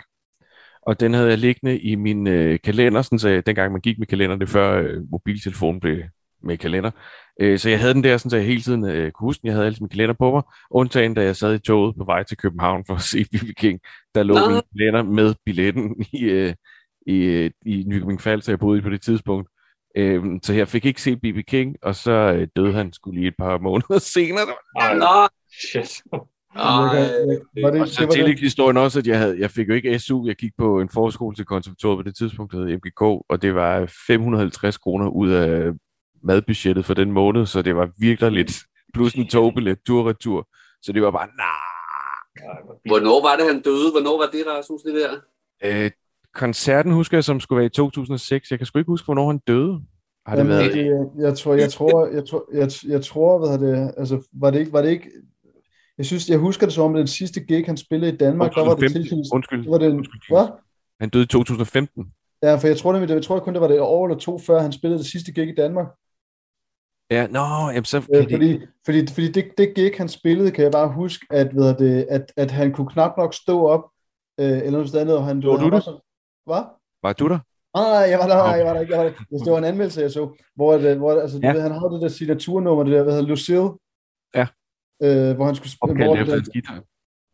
Speaker 3: og den havde jeg liggende i min øh, kalender, sådan, så jeg, dengang man gik med kalender, det før øh, mobiltelefonen blev med kalender. Øh, så jeg havde den der, sådan, så jeg hele tiden øh, kunne huske, jeg havde altid min kalender på mig, undtagen da jeg sad i toget på vej til København for at se (laughs) B.B. King, der lå min kalender med billetten i, øh, i, øh, i Nykøbing så jeg boede i på det tidspunkt. Øh, så jeg fik ikke set B.B. King, og så øh, døde han skulle lige et par måneder (laughs) senere.
Speaker 4: Nå, shit.
Speaker 3: Ej, det, og så tillægte historien også, at jeg, havde, jeg fik jo ikke SU. Jeg gik på en forskole til konservatoriet på det tidspunkt, der hed MGK, og det var 550 kroner ud af madbudgettet for den måned, så det var virkelig lidt. Plus en togbillet, tur-retur. Så det var bare, nah.
Speaker 5: Hvornår var det, han døde? Hvornår var det, Rasmus, det der?
Speaker 3: Øh, koncerten husker jeg, som skulle være i 2006. Jeg kan sgu ikke huske, hvornår han døde.
Speaker 2: Har det Jamen, været... det, jeg, tror, jeg tror, jeg tror, jeg, jeg tror, hvad det, altså, var det ikke, var det ikke jeg synes, jeg husker det som om, den sidste gig, han spillede i Danmark,
Speaker 3: 2015. der var det tilknyttet. Undskyld.
Speaker 2: var det,
Speaker 3: Undskyld. Hvad? Han døde i 2015.
Speaker 2: Ja, for jeg tror, det, jeg tror kun, det var det et år eller to, før han spillede det sidste gig i Danmark.
Speaker 3: Ja, nå, jamen så...
Speaker 2: Ja, fordi, det... fordi, fordi det, det gig, han spillede, kan jeg bare huske, at, ved det, at, at han kunne knap nok stå op, øh, eller noget andet, og han...
Speaker 3: Var du der?
Speaker 2: Hvad?
Speaker 3: Var du der?
Speaker 2: Nej, jeg var der, okay. jeg var der ikke. Jeg var der. Det var en anmeldelse, jeg så, hvor, det, hvor altså, ja. ved, han havde det der signaturnummer, det der, hvad hedder Lucille,
Speaker 3: Ja
Speaker 2: øh, hvor han skulle
Speaker 3: spille... Opkaldt efter hans guitar.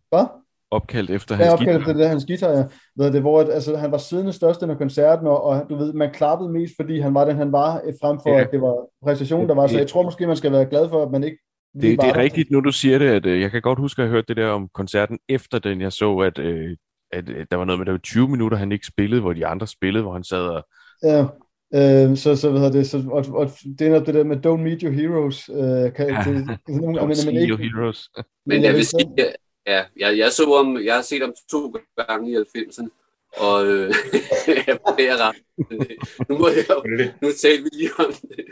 Speaker 2: Hvad?
Speaker 3: Opkaldt efter
Speaker 2: hans ja, opkaldt guitar. efter hans guitar, ja. Ved det, hvor altså, han var siddende størst under koncerten, og, og, du ved, man klappede mest, fordi han var den, han var, eh, frem for, ja. at det var præstationen, der var. Så jeg tror måske, man skal være glad for, at man ikke
Speaker 3: det, det er rigtigt, nu du siger det, at øh, jeg kan godt huske, at jeg hørte det der om koncerten efter den, jeg så, at, øh, at, at der var noget med, der var 20 minutter, han ikke spillede, hvor de andre spillede, hvor han sad og...
Speaker 2: Ja, Øh, så, så, hvad det, så og, og det er det der med don't meet your heroes. Øh, kan,
Speaker 3: ja, det, det, det, don't men, see men, your heroes.
Speaker 5: Men jeg vil sige, ja, jeg, jeg, så om, jeg har set dem to gange i 90'erne, og øh, (laughs) jeg er ret. Nu, må jeg, nu talte vi lige om det.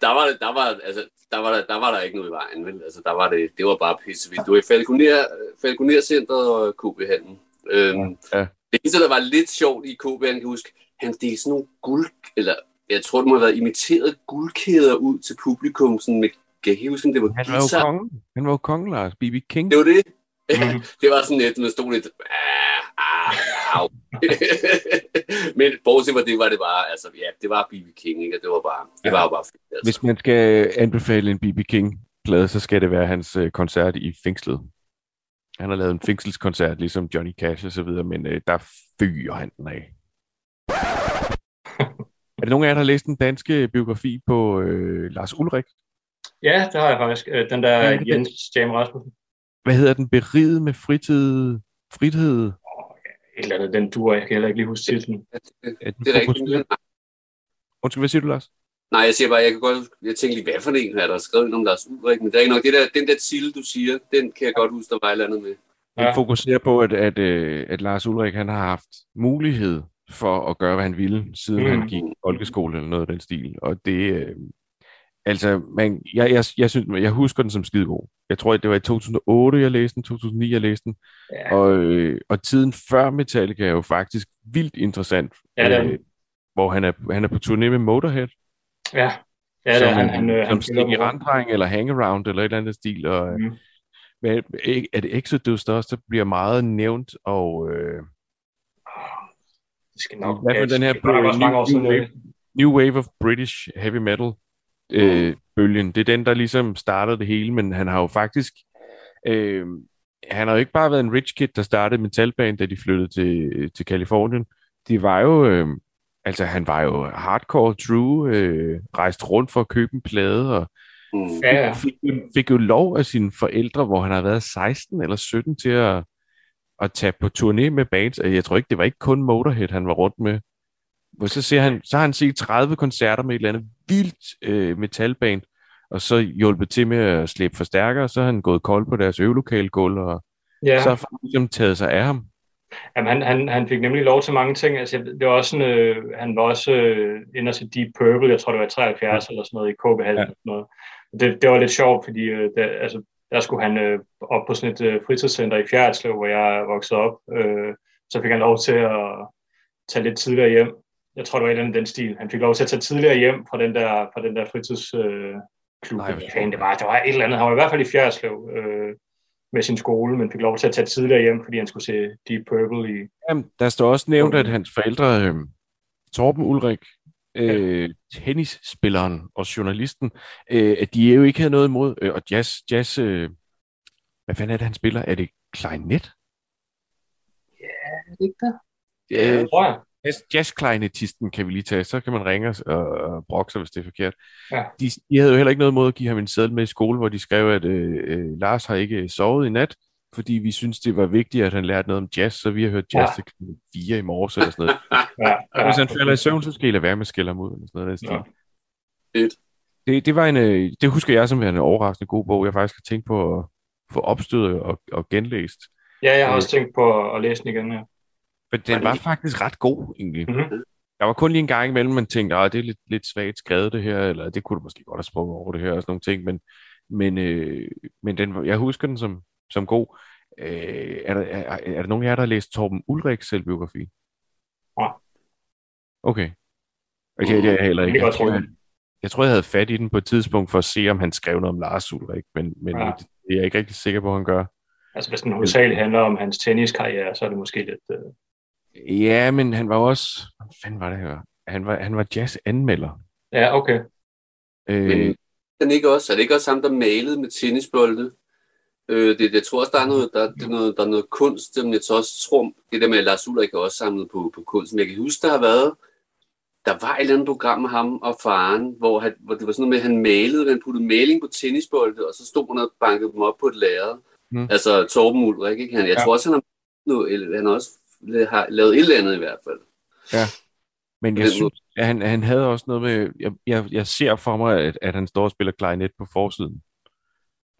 Speaker 5: Der var, der var, altså, der var, der, der var der ikke noget i vejen, vel? Altså, der var det, det var bare pissevildt. Du var i Falconer, Falconer Centeret og KB-handlen. Øhm, ja. Det eneste, der var lidt sjovt i KB, jeg kan huske, han delte sådan nogle guld, eller jeg tror, det må have været imiteret guldkæder ud til publikum, sådan med, kan jeg huske, det var
Speaker 3: Han var jo kongen, han var jo kongen, Lars, B.B. King.
Speaker 5: Det var det. Mm. (laughs) det var sådan lidt, man stod lidt, ah, ah, (laughs) Men bortset fra det, var det bare, altså ja, det var B.B. King, ikke? Det var bare, det ja. var bare fedt. Altså.
Speaker 3: Hvis man skal anbefale en B.B. King-plade, så skal det være hans øh, koncert i fængslet. Han har lavet en fængselskoncert, ligesom Johnny Cash og så videre, men øh, der fyrer han den af. Det nogen af jer, der har læst den danske biografi på øh, Lars Ulrik?
Speaker 4: Ja, det har jeg faktisk. Øh, den der ja, Jens Jam Rasmussen.
Speaker 3: Hvad hedder den? Beriget med fritid? Frithed? Et
Speaker 4: eller andet, den dur, jeg kan heller ikke lige huske titlen.
Speaker 5: Ja, det, det, det er rigtigt.
Speaker 3: Undskyld, hvad siger du, Lars?
Speaker 5: Nej, jeg siger bare, jeg kan godt, jeg tænker lige, hvad for en er der skrevet om Lars Ulrik, men det er ikke nok, det der, den der titel, du siger, den kan jeg godt huske, der var et eller andet med.
Speaker 3: Ja. fokuserer på, at, at, øh, at Lars Ulrik han har haft mulighed for at gøre, hvad han ville, siden mm. han gik i folkeskole eller noget af den stil. Og det, øh, altså, man, jeg, jeg, jeg, synes, jeg husker den som skidegod. Jeg tror, det var i 2008, jeg læste den, 2009, jeg læste den. Ja. Og, øh, og tiden før Metallica er jo faktisk vildt interessant. Ja, det. Øh, hvor han er, han er på turné med Motorhead.
Speaker 4: Ja, ja
Speaker 3: som,
Speaker 4: det er
Speaker 3: han. han, øh, som Sting i randdreng, eller hangaround, eller et eller andet stil. Og, mm. men, er det Exodus, der også bliver meget nævnt, og... Øh,
Speaker 4: det skal nok...
Speaker 3: Hvert fald den her new, new, wave, new Wave of British Heavy Metal øh, mm. bølgen. Det er den, der ligesom startede det hele, men han har jo faktisk... Øh, han har jo ikke bare været en rich kid, der startede metalband, da de flyttede til, til Kalifornien. De var jo... Øh, altså, han var jo hardcore true, øh, rejst rundt for at købe en plade, og mm. ja. fik, fik jo lov af sine forældre, hvor han har været 16 eller 17 til at, at tage på turné med bands. Jeg tror ikke, det var ikke kun Motorhead, han var rundt med. Hvor så, ser han, så har han set 30 koncerter med et eller andet vildt øh, metalband, og så hjulpet til med at slæbe forstærkere, og så har han gået kold på deres øvelokalgulv, og ja. så har han ligesom taget sig af ham.
Speaker 4: Jamen, han, han, han fik nemlig lov til mange ting. Altså, det var også sådan, øh, han var også øh, inde til Deep Purple, jeg tror det var 73 ja. eller sådan noget, i KB ja. sådan noget. Det, det var lidt sjovt, fordi øh, der, altså, der skulle han øh, op på sådan et øh, fritidscenter i Fjerdslev, hvor jeg voksede op. Øh, så fik han lov til at tage lidt tidligere hjem. Jeg tror, det var et eller andet den stil. Han fik lov til at tage tidligere hjem fra den der, fra den der fritidsklub. Øh. Nej, det var. Det var et eller andet. Han var i hvert fald i Fjerdslev. Øh, med sin skole, men fik lov til at tage tidligere hjem, fordi han skulle se Deep Purple i...
Speaker 3: Jamen, der står også nævnt, at hans forældre, øh, Torben Ulrik, øh, tennisspilleren og journalisten, øh, at de jo ikke havde noget imod, øh, og jazz, jazz øh, hvad fanden er det, han spiller? Er det klarinet?
Speaker 4: Ja, er det ikke det?
Speaker 3: Ja, tror jeg. Jazzkleinetisten kan vi lige tage, så kan man ringe og, og brokke sig, hvis det er forkert. Ja. De, de havde jo heller ikke noget mod at give ham en sædel med i skole, hvor de skrev, at øh, øh, Lars har ikke sovet i nat, fordi vi synes, det var vigtigt, at han lærte noget om jazz, så vi har hørt jazz ja. til fire i morges eller sådan noget. (laughs) ja, ja, hvis han falder i søvn, så skal I lade være med at skælde ham ud. Eller sådan noget, der ja. Det, det, var en, øh, det husker jeg som en overraskende god bog, jeg faktisk har tænkt på at få opstødet og, og genlæst.
Speaker 4: Ja, jeg har også tænkt på at læse den igen, ja.
Speaker 3: Men den var faktisk ret god, egentlig. Mm-hmm. Der var kun lige en gang imellem, man tænkte, at det er lidt, lidt svagt skrevet det her, eller det kunne du måske godt have sprunget over det her, og sådan nogle ting, men, men, øh, men den, jeg husker den som, som god. Øh, er, der, er, er der nogen af jer, der har læst Torben Ulriks selvbiografi?
Speaker 4: Ja.
Speaker 3: Okay. Okay, det er jeg heller ikke. Jeg, tror, jeg, jeg tror, jeg havde fat i den på et tidspunkt for at se, om han skrev noget om Lars Ulrik, men, men ja. det, det er jeg ikke rigtig sikker på, at han gør.
Speaker 4: Altså hvis den hovedsageligt handler om hans tenniskarriere, så er det måske lidt... Øh
Speaker 3: Ja, men han var også... Hvad fanden var det her? Han var, han var jazz-anmelder.
Speaker 4: Ja, okay.
Speaker 5: Øh, men den ikke også, er det ikke også ham, der malede med tennisbolde? Øh, det, jeg tror også, der er noget, der, det er noget, der er noget kunst, men jeg tror også, tror, det der med, at Lars Ulrik er også samlet på, på kunst. Men jeg kan huske, der har været, der var et eller andet program med ham og faren, hvor, han, hvor det var sådan noget med, at han malede, han puttede maling på tennisbolde, og så stod han og bankede dem op på et lærred. Mm. Altså Torben Ulrik, ikke? Han, jeg ja. tror også, han har, noget, han også har lavet et eller andet i hvert fald.
Speaker 3: Ja. Men jeg synes, at han, han havde også noget med, jeg, jeg, jeg ser for mig, at, at han står og spiller klarinet på forsiden.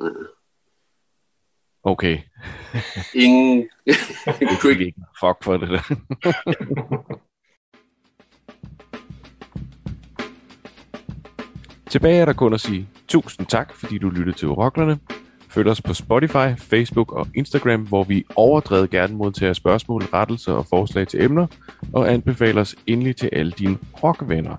Speaker 3: Ja. Okay. (laughs)
Speaker 5: Ingen.
Speaker 3: ikke. Fuck for det der. (laughs) Tilbage er der kun at sige tusind tak, fordi du lyttede til Oroklerne. Følg os på Spotify, Facebook og Instagram, hvor vi overdrevet gerne modtager spørgsmål, rettelser og forslag til emner, og anbefaler os endelig til alle dine rockvenner.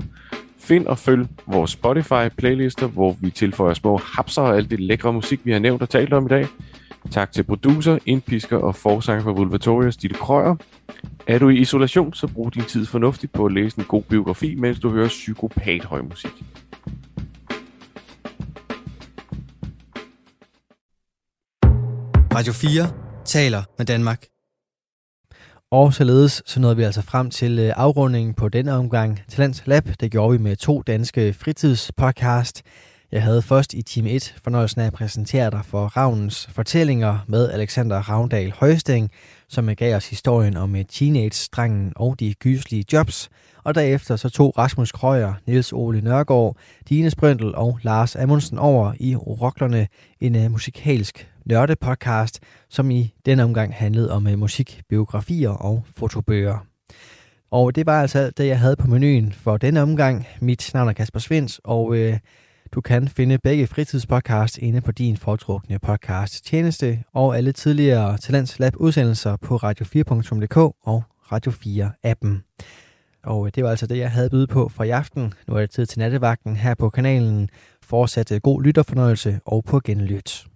Speaker 3: Find og følg vores Spotify-playlister, hvor vi tilføjer små hapser og alt det lækre musik, vi har nævnt og talt om i dag. Tak til producer, indpisker og forsanger for Vulvatorius, Ditte Krøyer. Er du i isolation, så brug din tid fornuftigt på at læse en god biografi, mens du hører psykopat høj musik.
Speaker 1: Radio 4 taler med Danmark. Og således så nåede vi altså frem til øh, afrundingen på denne omgang Talents Lab. Det gjorde vi med to danske fritidspodcast. Jeg havde først i time 1 fornøjelsen af at præsentere dig for Ravnens fortællinger med Alexander Ravndal Højsting, som gav os historien om eh, teenage-drengen og de gyslige jobs, og derefter så tog Rasmus Krøyer, Niels Ole Nørgaard, Dine Sprøndel og Lars Amundsen over i Roklerne, en eh, musikalsk nørdepodcast, som i denne omgang handlede om musik, musikbiografier og fotobøger. Og det var altså alt det, jeg havde på menuen for denne omgang. Mit navn er Kasper Svens, og øh, du kan finde begge fritidspodcasts inde på din foretrukne podcast tjeneste og alle tidligere Talents Lab udsendelser på radio4.dk og Radio 4 appen. Og det var altså det, jeg havde byde på for i aften. Nu er det tid til nattevagten her på kanalen. Fortsat god lytterfornøjelse og på genlyt.